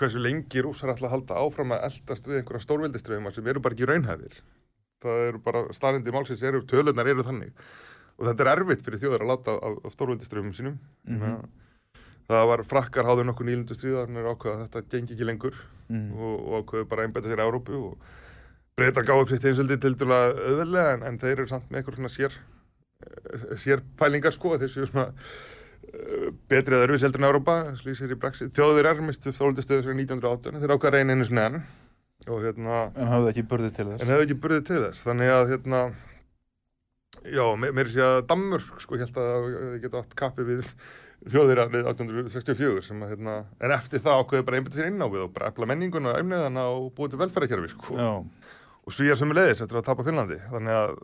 hversu lengi rússar ætla að halda áfram að eldast við einhverja stórveldiströfuma sem eru bara ekki raunhæfir það eru bara starrindi málsins eru, tölunar eru þannig og þetta er erfitt fyrir þjóðar að láta af, af stórveldiströfum sínum Mhm. það var frakkar háður nokkuð nýlundu stríðarnir ákveða að þetta gengi ekki lengur mm. og, og ákveðu bara að einbæta sér í Európu og breyta gáðu upp sitt einsöldi til dæla auðveldlega en, en þeir eru samt með eitthvað svona sér eh, sér pælingar sko þeir séu svona betri eða örfis heldur en Európa slýsir í Brexit. Þjóðir er mistu þólundastöðu sér 1918 þeir ákveða reyna einu sinni enn. Og hérna En hafði ekki burði til þess. En hefði ekki burðið til þess. Þannig að hérna já, meiri sé að Danmörk sko, held að þið geta átt kappi við þjóðir árið 1864 sem að hérna, en eftir það ákveði bara einbæta sér inn á við og bara efla menninguna og efniðana og búið til velferðarkerfi sko. Já, og svíjar sem er leiðis eftir að tapa Finnlandi. Þannig að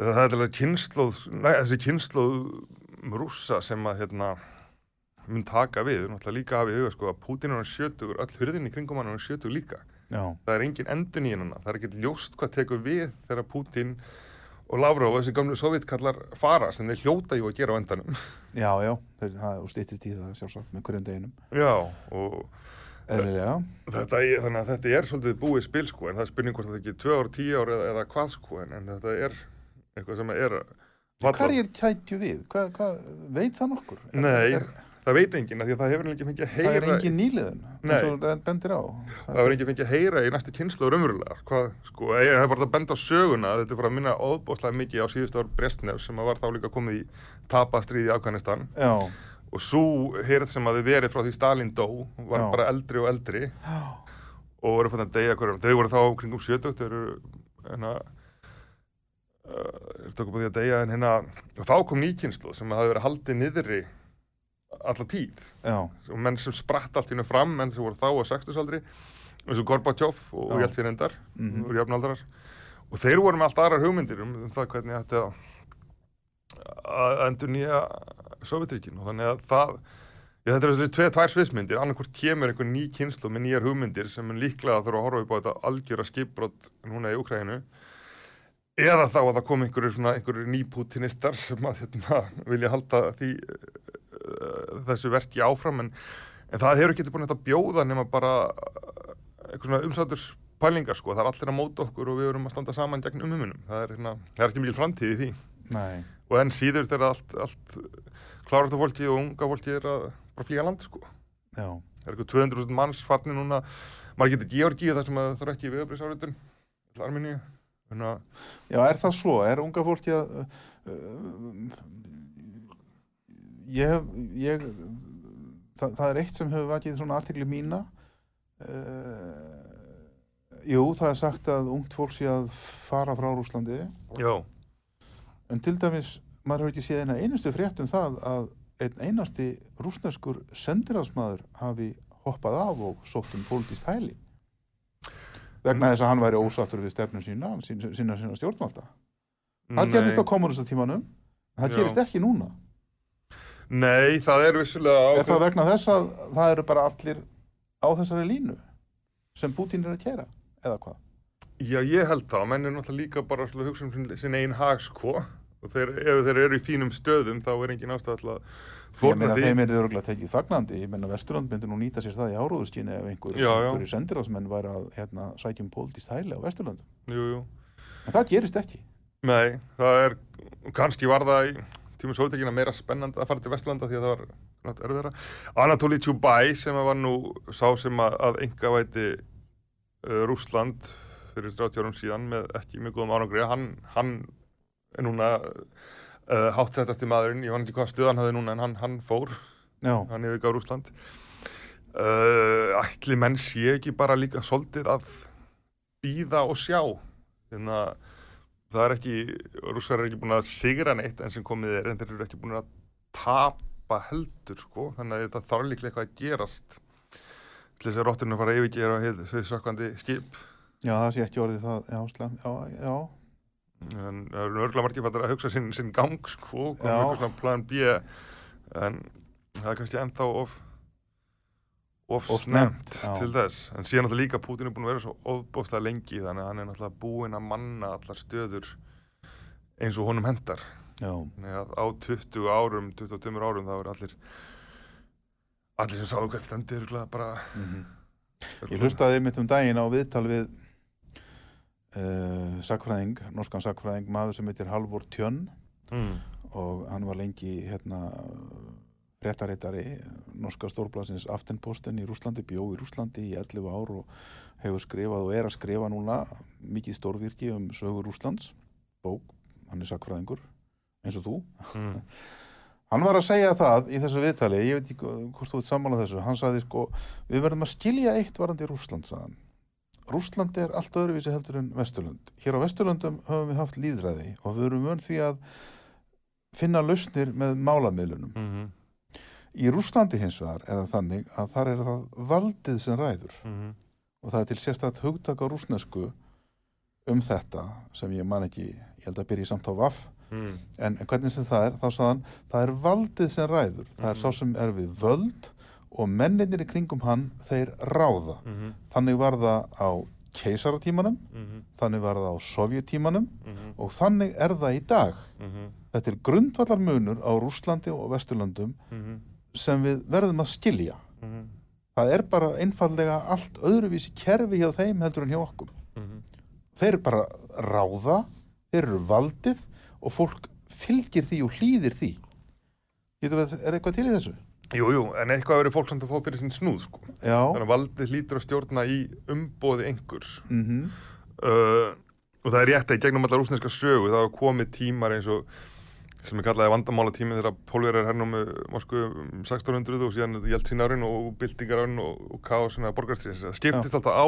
það er alveg kynnslóð næ, þessi kynnslóð rússa sem að hérna mun taka við, náttúrulega líka að hafa í huga sko, að Pútin er hann sjötugur, öll hurðin í kringum hann er hann sjötugur líka. Já, það er engin endun í hennuna, það er ekkert ljóst hvað tekur við þegar Putin og Lavrov og þessi gamlu sovjetkallar fara sem þeir hljóta jú að gera á endanum. Já, já. Það er stýttist í það sjálfsagt með hverjum deginum. Já, og Eðlilega, þetta þannig að þetta er svolítið búið spil sko, en það er spurning hvort það ekki er tvö ár, tíu ár eða, eða hvað sko, en, en þetta er eitthvað sem er hverjir kætju við? Hvað, hvað, veit það nokkur? Er- Nei, er, það veit enginn að það hefur ekki fengið að Það er heyra engin nýliðun eins og það bendir á. Það hefur ekki fengið að heyra í næstu kynslu raunverulega, hvað, sko, ég hef bara að benda á söguna, þetta er bara að minna óbóðslega mikið á síðustu ár Brestnef sem var þá líka komið í tapastríði í Afganistan. Já, og svo heyrð sem að þið verið frá því Stalin dó var Já. bara eldri og eldri. Já, og voru fann að deyja hverjum, þau voru þá kringum 70, þau eru uh, tókum á því að deyja en hérna, og þá kom nýkynslu sem hafði verið haldið niðri alla tíð. Já, og menn sem spratt allt í hennu fram menn sem voru þá á 60-saldri eins og Gorbachev og, og Já. Jeltsin endar Mhm. og jafnaldrar. Og þeir voru með allt aðrar hugmyndir um, um það hvernig þetta að endur nýja Sovjetríkin og þannig að það ég, þetta er þessi tvei tvær sviðsmyndir. Annarkvort kemur einhver ný kynslu með nýjar hugmyndir sem líklega þurfa að horfa upp á þetta algjöra skipbrott núna í Ukraínu eða þá að það kom einhverju einhverju nýpútinistar sem að hérna, vilja halda því uh, þessu verki áfram en, en það hefur ekki búin að bjóða nema bara svona umsáturs pælingar sko, það er allir að móta okkur og við erum að standa saman gegn umumunum, það er, hérna, það er ekki mjög framtíð í því. Nei, og enn síður þegar allt, allt klárasta fólki og unga fólki er að bara flýja land sko, já, það er eitthvað 200.000 manns farnir núna, maður getur Georgíu þar sem að það er ekki viðabriðsáritun til Armeníu að já, er það svo? Er unga fólki að uh, uh, ég ég, það, það er eitt sem hefur vakið svona aðtekli mína. Uh, Jú, það er sagt að ungt fólk sé að fara frá Rúslandi já, En til dæmis, maður hefur ekki séð eina einustu frétt um það að einn einasti rúsneskur sendirafsmaður hafi hoppað af og sótt um pólitíst hæli vegna þess að hann væri ósattur við stefnum sína, sína, sína, sína stjórnvalda. Það gerist á kommunistatímanum, en það gerist ekki núna. Nei, það er vissulega Er það vegna þess að það eru bara allir á þessari línu sem Putin er að kera, eða hvað? Já, ég held það, menn er náttúrulega líka bara að hugsa um sin, sin einn hag, sko og þeir, ef þeir eru í fínum stöðum þá er engin ástæð til að Ég meina þeim er þið örgulega tekið fagnandi, ég meina Vesturland myndi nú nýta sér það í áróðuskyni ef einhver, einhverju sendirafsmenn væri að hérna, sækjum pólitíst hæli á Vesturlandum. Jú, jú En það gerist ekki. Nei, það er, kannski var það í tíma svolítekina meira spennandi að fara til Vestlanda því að það var nátt erfiðara. Anatoli Tjúbæ sem var nú sá sem að, enga væti uh, Rússland fyrir 30 árum síðan með ekki mjög góðum árangri, hann, hann er núna uh, háttrættasti maðurinn, ég var ekki hvað stöð hann hafði núna en hann, hann fór, Já, hann hefur gáð Rússland. Uh, ætli menn sé ekki bara líka svolítið að býða og sjá? Þannig að það er ekki, rússar er ekki búin að sigra neitt en sem komið er en þeir eru ekki búin að tapa heldur sko, þannig að þetta þarf líklega eitthvað að gerast til þess að rótturinn fara að yfirgera sökkandi skip. Já, það sé ekki orðið það, já, já, já, en það eru örgulega margir að hugsa sinn, sinn gang sko, Já. komið eitthvað svona plan B en það er kannski ennþá of of, Of snemt til þess en síðan náttúrulega líka Putin er búin að vera svo ofbóðslega lengi þannig að hann er náttúrulega búinn að manna allar stöður eins og honum hendar á 20 árum, 22 árum þá er allir allir sem sáu hvert fremdi eru bara mhm. Ég hlustaði mitt um daginn á viðtal við uh, sakfræðing, norskan sakfræðing, maður sem heitir Halvor Tjönn mm. og hann var lengi hérna réttaréttari norska stórblasins Aftenposten í Rúslandi, bjó í Rúslandi í 11 ár og hefur skrifað og er að skrifa núna mikið stórvirki um sögur Rúslands, bók, hann er sakfræðingur, eins og þú. Mm. Hann var að segja það í þessu viðtali, ég veit ekki hvort þú ert sammála þessu, hann sagði sko, við verðum að skilja eitt varandi Rússland, sagðan. Rússland er allt öðruvísi heldur en Vesturlund. Hér á Vesturlundum höfum við haft líðræði og við erum vön því að finna lausnir með málamiðlunum. Mm Í Rússlandi hins vegar er það þannig að þar er það valdið sem ræður -hmm. og það er til sérstætt hugtak á rúsnesku um þetta sem ég man ekki, ég held að byrja samt á vaff mm. en hvernig sem það er, þá sagðan það er valdið sem ræður, það er sá sem er við völd og menninir í kringum hann þeir ráða Mm þannig var það á keisaratímanum -hmm. þannig var það á sovjetímanum Mm og þannig er það í dag -hmm. þetta er grundvallar munur á Rússlandi og Vesturlöndum Mm sem við verðum að skilja -hmm. það er bara einfallega allt öðruvísi kerfi hjá þeim heldur en hjá okkur Mhm. þeir eru bara ráða þeir eru valdið og fólk fylgir því og hlýðir því Getur við, er eitthvað til í þessu? Jú, jú, en eitthvað verður fólk samt að fá fyrir sinn snúð sko. Já, þannig að valdið hlýtur að stjórna í umbóði einhvers. Mhm, uh, og það er rétt að í gegnum allar rúsneska sögu þá hafa komið tímar eins og sem er kallaði vandamála tími þegar pólverjar hernámu Moskvu um 1600 og síðan Jeltsin-árin og byltingar-árin og, og kaosin að borgarstríðis það skiptist alltaf á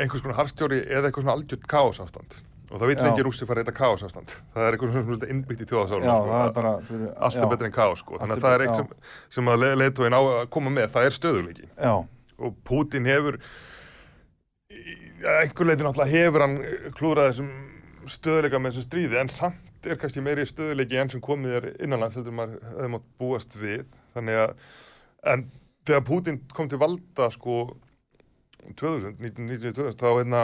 einhvers konar harstjóri eða eitthvað svona algjört kaos ástand og það vil Já. ekki rússi fara í þetta kaos ástand. Það er eitthvað svona innbyggt í þjóðasálum já, það er bara fyrir, allt er betur en kaos sko. Þannig að það er eitt sem, sem að leiðtóin á að koma með, það er stöðuleiki Já, og Putin hefur einhver leiti náttúrulega hefur hann klúrað þessum stöðuleika með þessu stríði en samt er kannski meiri stöðuleiki enn sem komið er innanlands heldur maður hefði mátt búast við. Þannig að en þegar Putin kom til valda sko 2000, 1992 þá hérna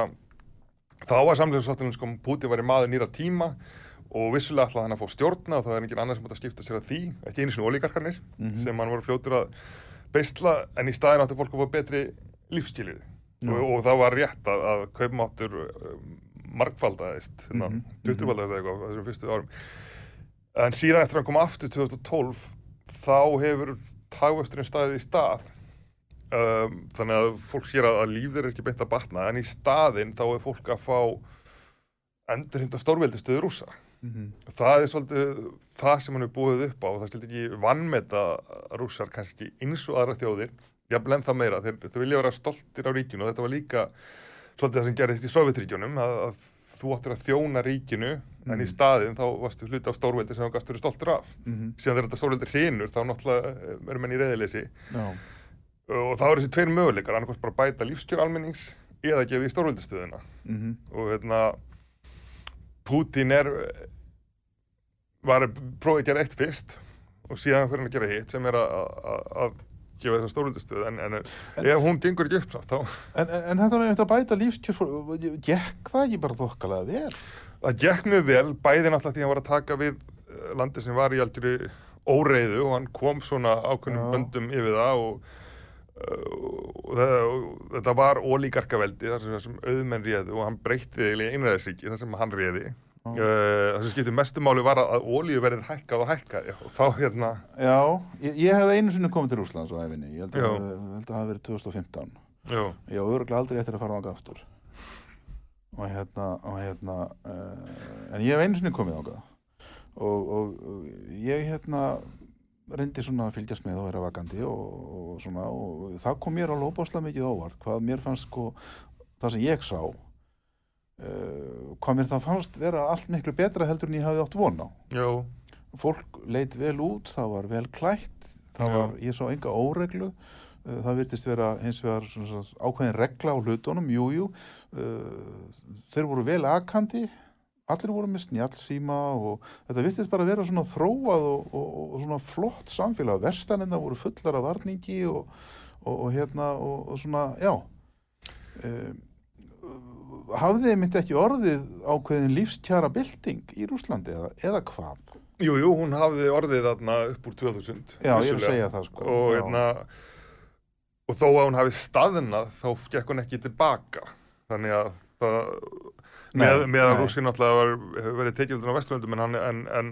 þá var samlega sáttunum sko Putin var í maður nýra tíma og vissulega ætlaði hann að fá stjórna og það er engin annar sem átt að skipta sér að því ekki einu sinni ólíkarkarnir sem hann var fljótur að beisla en í staðin átti fólk að fá betri lífsskiliri og, og það var rétt að, að kaupmáttur uh, margfaldaðist hérna, Mhm, 20-faldaðist eða eitthvað þessum fyrstu árum. En síðan eftir að hann kom aftur 2012 þá hefur tagvöxturinn staðið í stað um, þannig að fólk sér að, að líf þeir er ekki beint að batna en í staðinn þá er fólk að fá endurhymda stórveldistöðu rúsa Mhm. það er svolítið það sem hann er búið upp á og það skildi ekki vannmeta rússar kannski eins og aðra þjóðir jafnvel en það meira, þeir, þeir vilja vera stoltir á ríkinu og þetta var líka svolítið það sem gerðist í Sovjetríkjunum að, að þú áttir að þjóna ríkinu en í staðin þá varstu hluti af stórveldi sem þú gast verið stoltur af Mhm. síðan þegar þetta stórveldi hrinur þá náttúrulega eh, eru menn í reyðileysi Já. Og þá eru þessi tveir möguleikar annarkvæmst bara bæta lífskjör almennings eða gefa í stórveldistöðuna Mhm. og hérna Putin er var að prófa að gera eitt fyrst og síðan fyrir að gera hitt sem er að, að, að gefa þessa stórvöldistöð en, en, ef hún gengur ekki upp samt, þá En, en, en þetta með að bæta lífskjör gekk það ekki bara þokkalega vel? Það gekk mjög vel, bæði náttúrulega því hann var að taka við eh, landi sem var í aldrei óreiðu og hann kom svona ákveðnum böndum yfir það og, og, þetta var ólíkarkaveldi þar sem, þar sem auðmenn réðu og hann breytti eiginlega einræðisríki þar sem hann réði. Uh, það sem skipti mestumáli var að, ólíu verið hækkað og hækkað og þá hérna Já, ég, ég hef einu sinni komið til Rússlands á æfinni, ég held að, það hafi verið 2015 já, ég á örgulega aldrei eftir að fara þangað aftur. Og hérna, og hérna uh, en ég hef einu sinni komið þangað. Og, og, og ég hérna reyndi svona að fylgjast með og vera vakandi og, og svona og það kom mér alveg óbáslega mikið óvart. Hvað mér fannst sko það sem ég sá uh, hvað mér það fannst vera allt miklu betra heldur en ég hafði átt von á. Já, fólk leit vel út, það var vel klætt það Já. var, ég sá enga óreglu uh, það virtist vera vegar svona, svona, ákveðin regla á hlutunum jú, jú, uh, þeir voru vel akandi allir voru með snjallsíma og þetta virtist bara vera svona þróað og, og, og svona flott samfélag. Verstanina voru fullar af varningi og, og, og hérna og, svona, já. Um, hafði mitt ekki orðið ákveðin lífskjara bylting í Rúslandi eða, eða hvað? jú, jú, hún hafði orðið þarna upp úr 2000 Já, ég er að vissulega. segja það sko. Og hérna og þó að hún hafi staðnað þá gekk hún ekki tilbaka. Þannig að það Nei, með, með að. Rússi náttúrulega var, hefur verið tekjöldur á Vesturlöndum en, en, en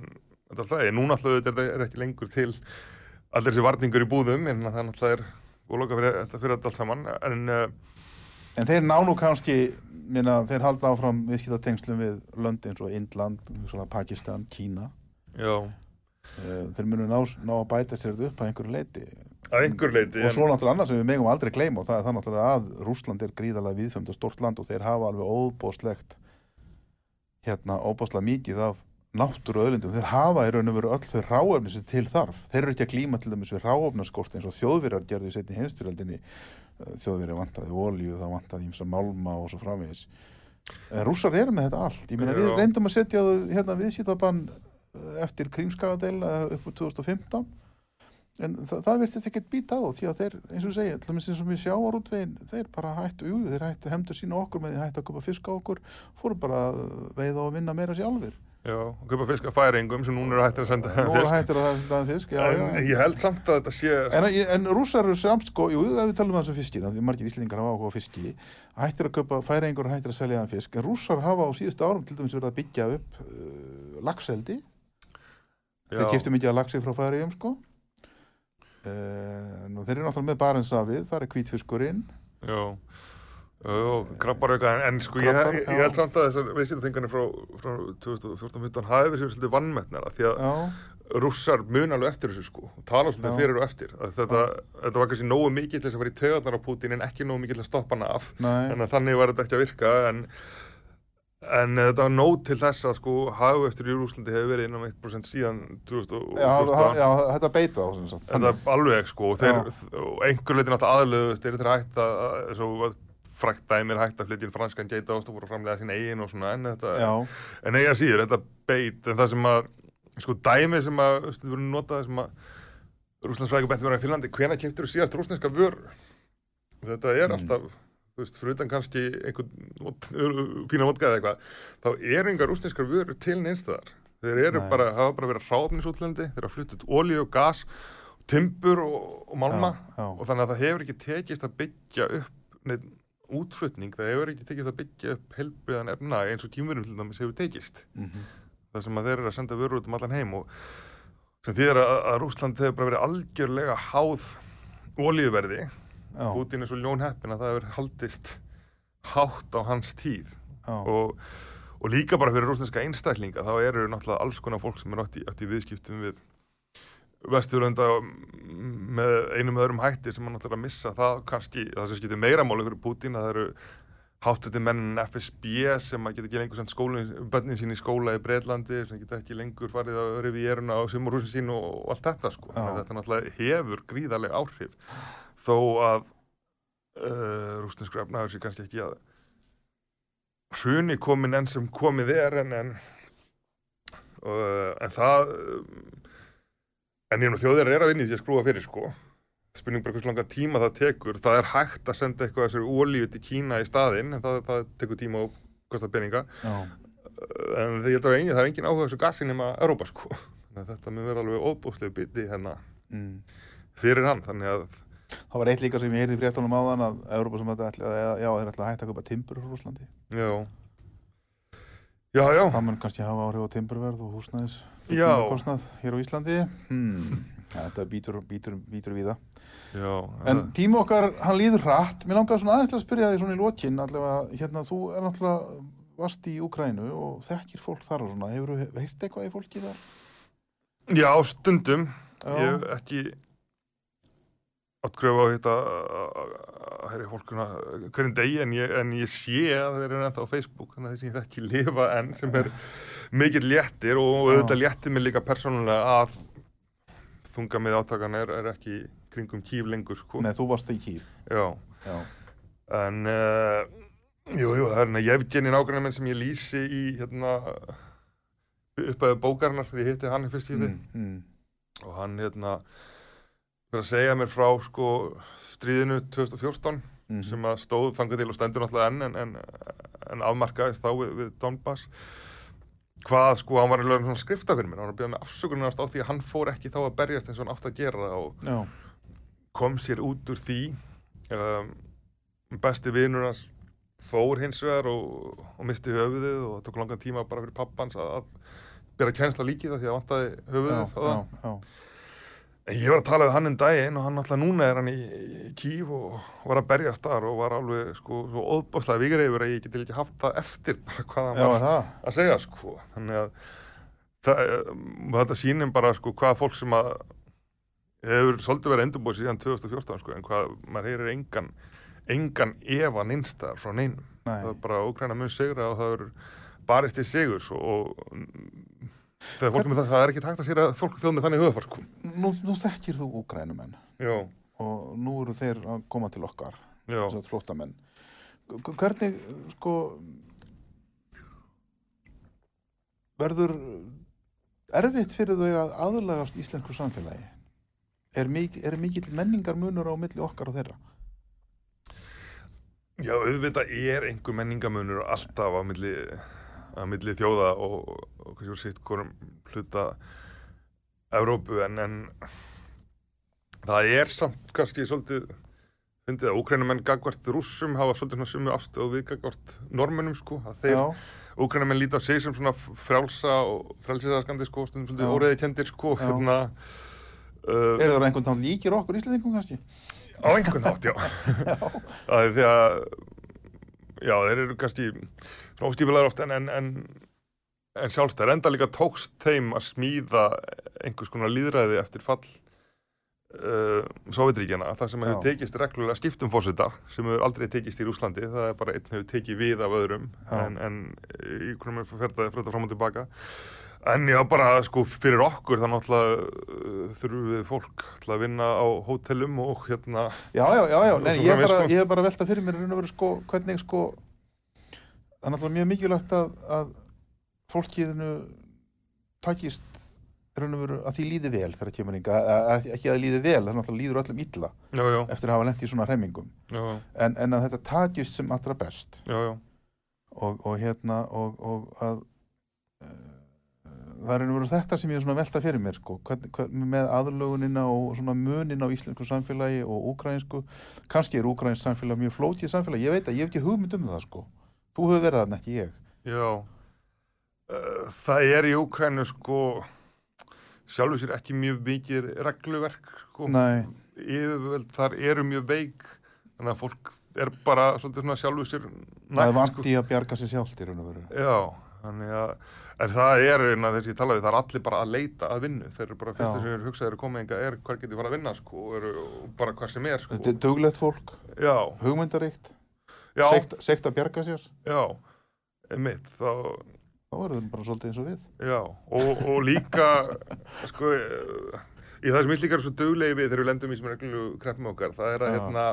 þetta er alltaf, núna alltaf þetta er ekki lengur til allir þessi varningur í búðum en það náttúrulega er og loka fyrir þetta fyrir allt saman en uh, En þeir ná nú kannski, minna, þeir halda áfram viðskiptatengslum við lönd eins og Indland, Pakistan, Kína. já, Eh, Þeir munu ná, ná að bæta sér þetta upp að einhverju leiti. Að einhver leiti Og svo náttúrulega annars sem við megum aldrei gleyma og það er það náttúrulega að Rússland er gríðalega viðfömd og stort land og þeir hafa alveg óbóðslegt, hérna, óbóðslega mikið af náttúru öðlindum. Þeir hafa í raun og veru öll þau ráefni sem til þarf. Þeir eru ekki að glíma til dæmis við ráefnaskort eins og þjóðverjar gerðu í setni heimstyrjaldinni þjóðverið vantaði olíu, það vantaði ímsa málma og svo framvegis. En rússar eru með þetta allt. Ég meina við reyndum að setja hérna viðskiptabann eh, eftir krímskagadeil upp úr 2015 en það, það virtist ekkert býta á því að þeir, eins og segja, til dæmis eins og við sjáar útvegin, þeir bara hættu, jú, þeir hættu hemdu sína okkur með því hættu að köpa fisk á okkur fóru bara að veiða og vinna meira sjálfur já, og kaupa fisk að færingum sem núna eru hættir að senda fisk. hættir að það er fisk já, en já. ég held samt að þetta sé En, en rússar eru samt sko, jú, ef við talum um þessum fiskina, því margir íslendingar hafa áhuga á fiski, hættir að köpa færingur og hættir að selja fisk, en rússar hafa á síðustu árum til dæmis verið að byggja upp uh, lagseldi, þeir keftu mikið að lagsi frá færiðum sko. Uh, nú, þeir eru náttúrulega með barensafið, það er hvítfiskurinn, já. Og krabbar eitthvað, en, en sko ég, held samt að þessar viðskiptaþingarnir frá, frá 2014-15 hafi verið svolítið vannmettnara því að já, rússar mun alveg eftir þessu sko tala svolítið fyrir og eftir. Þetta, þetta var kannski nógu mikið til þess að vera í töðarnar á Putin en ekki nógu mikið til að stoppa hana af. Þannig var þetta ekki að virka en, en þetta var nóg til þess að sko hafu eftir í Rúslandi hefur verið innan 1% síðan 2014 já, já, þetta beita á sem sagt. Þetta er alveg sko og, þeir, einhver leitin átt aðlöðust þeir eru hægt að, svo að frækt dæmir hægt að flytja inn franskan geitaost og voru að framlega sín eigin og svona en þetta já, en eiga síður, þetta beit en það sem að, sko dæmi sem að þú veist, við vorum notað sem að rúslandsfræðingar benti verið í Finnlandi, hvena keftur þú síðast rúsneska vörur? Þetta er Mm. Þú veist, fyrir utan kannski einhvern fína vodka eða eitthvað, þá er engar rúsneskar vörur til neinstæðar þeir eru Nei. bara, hafa bara verið ráfnisútlendi þeir hafa fluttið olíu og gas timbur og, og málma Já, já. og þannig að það hefur ekki tekist að byggja upp neitt útflutning, það hefur ekki tekist að byggja upp helbriðan efna eins og tímurum til dæmis hefur tekist Mhm. það sem að þeir eru að senda vörur út um allan heim og sem þýðir að, að Rúsland hefur bara verið algjörlega háð olíuverði já, Putin er svo ljón heppin að það hefur haldist hátt á hans tíð. Og, og líka bara fyrir rúsneska einstaklinga þá eru náttúrulega alls konar fólk sem er átt í, átt í viðskiptum við vesturlönda með einum öðrum hætti sem man náttúrulega missa það kannski, það sem skiptir meira máli fyrir Putin að það eru háttætti menn FSB sem að geta ekki lengur sendt skólinn, bönnin sín í skóla í Breitlandi sem geta ekki lengur farið að rivieruna á sumurhúsin sín og, og allt þetta sko. Þetta náttúrulega hefur gríðarlega áhrif þó að uh, rúsneskur efnaður sér kannski ekki að hruni komin enn sem komið er en en, uh, en það um, en ég nú þjóðir er að vinni því að skrúa fyrir sko. Spurning bara hversu langa tíma það tekur. Það er hægt að senda eitthvað þessari ólíu til Kína í staðinn en það, það tekur tíma og kostar peninga. Já, Uh, en ég held að engin, það er engin áhuga þessu gassi nema Európa sko. Þetta mun vera alveg óbúslega biti hérna mm. fyrir hann þannig að Það var eitt líka sem ég heyrði fréttunum áðan að Európa sem þetta ætla, já, þeir ætla að hætta að kaupa timbur frá Rúslandi. já já já Það mun kannski hafa áhrif á timburverð og húsnæðis kostnað hér á Íslandi. Hmm. Þetta býtur, býtur, býtur við það. já En tíma okkar, hann líður hratt. Mér langaði svona aðeins til að spyrja því svona í lokin allavega, hérna, þú er náttúrulega varst í Úkrænu og þekkir fólk þar og svona. Hefur þú heyrt eitthvað í fólki þar? já stundum Já. ég hef ekki áttgröfu á þetta að hæri fólkuna hverjum degi en ég, en ég sé að þeir eru ennþá á Facebook þannig að þessi ég þekki lifa enn sem er mikill léttir og auðvitað léttir mig líka persónulega að þunga með átakan er, er ekki kringum kýf lengur sko. Nei, þú varst í Kíf. Já, Já. en uh, jú, jú, það er hérna Jefgeni nágrannar minn sem ég lýsi í hérna uppæðu bókarinnar þegar ég hitti hann í fyrst í Mm, mm. og hann hérna fyrir að segja mér frá sko stríðinu 2014 Mhm. sem að stóð þangað til og stendur náttúrulega enn en, en, en afmarkaðist þá við, við Donbass hvað sko, hann var alveg svona skrifta fyrir mér, hann var að byrja með afsökunarst á því að hann fór ekki þá að berjast eins og hann átt að gera og Já. kom sér út úr því um, besti vinur hans fór hins vegar og, og misti höfuðið og það tók langan tíma bara fyrir pappans að, að byrja að kjensla líkið það því að vantaði Já, höfuðið á það. já, já. En ég var að tala við hann um daginn og hann alltaf núna er hann í, í kýf og var að berjast þar og var alveg sko svo óðbáslega vikreifur að ég geti ekki haft það eftir bara hvað hann Já, var það. að segja sko. Þannig að það, þetta sýnir bara sko hvað fólk sem að hefur svolítið verið endurbúið síðan 2014 sko en hvað maður heyrir engan engan efa nynstaðar frá neinum. Nei. Það er bara Úkraina mun sigra og það er barist í sigurs og, og með það, er ekki takt að sér að fólk þjóð með þannig höfðfar sko. Nú, nú þekkir þú Úkrænumenn Já, og nú eru þeir að koma til okkar. H- Hvernig, sko, verður erfitt fyrir þau að aðlagast íslensku samfélagi? Er, mik er mikill menningar munur á milli okkar og þeirra? Já, auðvitað er einhver menningamunur alltaf á milli, á milli þjóða og, og hvað séu sitt hvorum hluta Evrópu en, en það er samt kannski svolítið fyndið að úkrænumenn gagvart rússum hafa svolítið svona sumu afstöð við gagvart normunum sko að þeir Já, úkrænumenn líta á sig sem svona frjálsa og frjálsisaskandi sko Já. svolítið óreiði kendir sko Já. hérna uh, eru það einhvern tán líkir okkur íslendingum kannski? á einhvern hátt, já Það er því að já, þeir eru kannski svona óstífilegar oft en, en, en, en sjálfstæður enda líka tókst þeim að smíða einhvers konar líðræði eftir fall uh, Sovjetríkjana það sem hefur tekist reglulega skiptum fósita sem hefur aldrei tekist í Rúslandi það er bara einn hefur tekið við af öðrum en, en í hvernig maður fer það fram og tilbaka. En já, bara sko fyrir okkur þá náttúrulega uh, þurfum við fólk að vinna á hótelum og hérna Já, já, já, já, Nei, ég, er framvegis, bara, sko. ég hef bara veltað fyrir mér sko, hvernig sko það er náttúrulega mjög mikilvægt að, að fólkiðinu takist veru að því líði vel þegar kemur inga, ekki að því líði vel, það náttúrulega líður öllum illa Já, já, eftir að hafa lent í svona hremmingum. En, en að þetta takist sem allra best. Já, já, og, og hérna og, og að uh, það er einhverju þetta sem ég er svona velta fyrir mér sko, hvern, hvern, með aðlögunina og svona munin á íslensku samfélagi og úkraínsku, kannski er úkraíns samfélag mjög flókið samfélag, ég veit að ég hef ekki hugmynd um það sko, þú hefur verið þarna ekki ég. Já, uh, það er í Úkrænu sko sjálfur sér ekki mjög mikið regluverk sko. Nei, Yfirvöld þar eru mjög veik þannig að fólk er bara svolítið svona sjálfur sér það er nægt vant sko. að bjarga sér sjálft í raun og veru. Já, þannig að en það er eina þess að ég tala við, það er allir bara að leita að vinnu, þeir eru bara fyrst þess að þeir hugsaði eru komið enga er hver getið fara að vinna sko, og bara hvað sem er sko. Þetta er duglegt fólk, Já, hugmyndaríkt sekt að bjarga sér já, einmitt, þá þá verður þeim bara svolítið eins og við Já, og, og líka sko, í það sem ég líka er svo duglegi við þegar við lendum í sem reglu kreppum okkar, það er að Já. hérna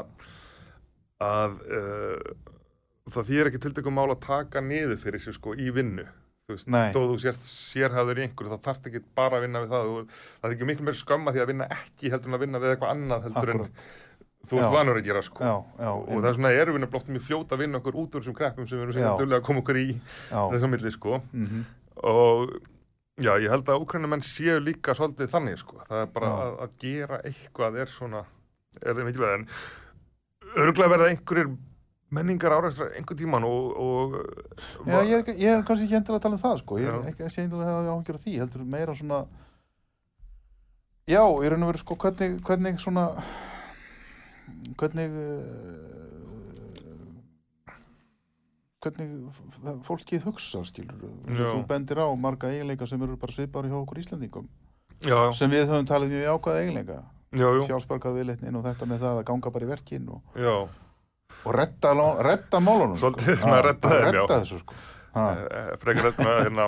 að uh, það þýr ekki tiltökum mál að taka niður fyrir sér sko í vinnu þú veist, Nei. þó þú sért sérhæður í einhverju þá þarft ekki bara að vinna við það þú, það er ekki miklu meir skamma því að vinna ekki heldur en að vinna við eitthvað annað heldur Akkúrat. en þú ert vanur að gera sko. Já, já, og það er svona erum við blótt mjög fljóta að vinna okkur út úr þessum kreppum sem við erum sem duglega að koma okkur í þessum milli sko. Mm og já, ég held að úkrænumenn séu líka svolítið þannig sko, það er bara að, að gera eitthvað er svona, er það mikilvæg en örgulega verða einhverjir menningar áræðstra einhver tíman og, og Já, ég er, ég er kannski ekki endilega að tala um það sko. ég er ekki endilega að hafa áhyggjur af því heldur meira svona já, í raun og veru sko hvernig, hvernig svona hvernig fólkið hugsa skilur þú bendir á marga eiginleika sem eru bara svipar hjá okkur Íslandingum já, já, sem við höfum talið mjög jákvæða eiginleika. Já, já, sjálfsbarkar viðleitnin og þetta með það að ganga bara í verkin og, og redda, lá- redda málunum Svolítið sko. svona Ha, redda þeim, já. redda þessu sko. Ha. Eh, frekar þetta með hérna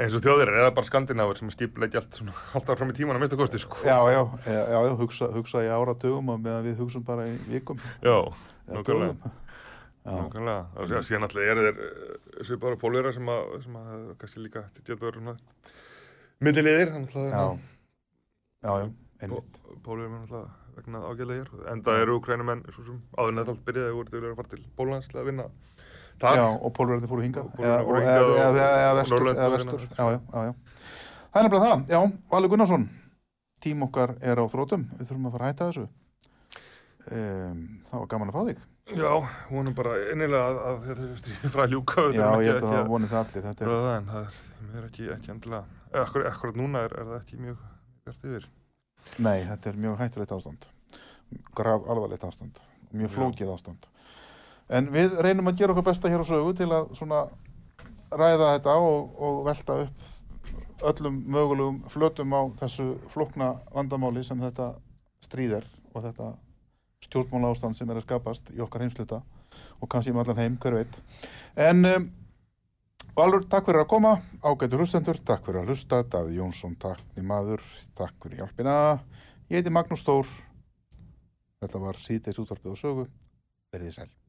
eins og þjóðir eða bara skandinávur sem skipulegja allt svona alltaf fram í tíman að mista kosti sko. Já, já, já, já, hugsa, hugsa í áratugum og meðan við hugsum bara í vikum já, nákvæmlega Nákvæmlega, og sér- síðan alltaf eru þeir eh, svipar og pólverjar sem að, sem að kannski líka getur verið að já, já, já, einmitt. pólverjar er alltaf vegna ágæðlegir, enda eru ukrænumenn svo sem áður en allt byrjaði voru þau að fara til Póllands til að vinna. Já, og pólverðandi fóru hingað. Og eða, vestur, hérna. Það er nefnilega það, já, Valur Gunnarsson tím okkar er á þrótum við þurfum að fara að hætta þessu. Um, Það var gaman að fá þig. Já, vonum bara innilega að, að þetta stríði frá að ljúka Já, ég held að það vonið það allir. Þetta er, en það er, það er ekki, ekki endilega, eða akkur, akkurat núna er, er það ekki mjög bjart yfir. nei, þetta er mjög hættulegt ástand. Graf alvarlegt ástand. Mjög flókið ástand En við reynum að gera okkar besta hér á sögu til að svona ræða þetta og, og velta upp öllum mögulegum flötum á þessu flókna vandamáli sem þetta stríðir og þetta stjórnmála ástand sem er að skapast í okkar heimsluta og kannski um allan heim, hver veit. En um, Valur, takk fyrir að koma, ágættur hlustendur, takk fyrir að hlusta, Davíð Jónsson, takk í maður, takk fyrir hjálpina. Ég heiti Magnús Þór, þetta var síðdeis útvarpið og sögu, verðið sæl.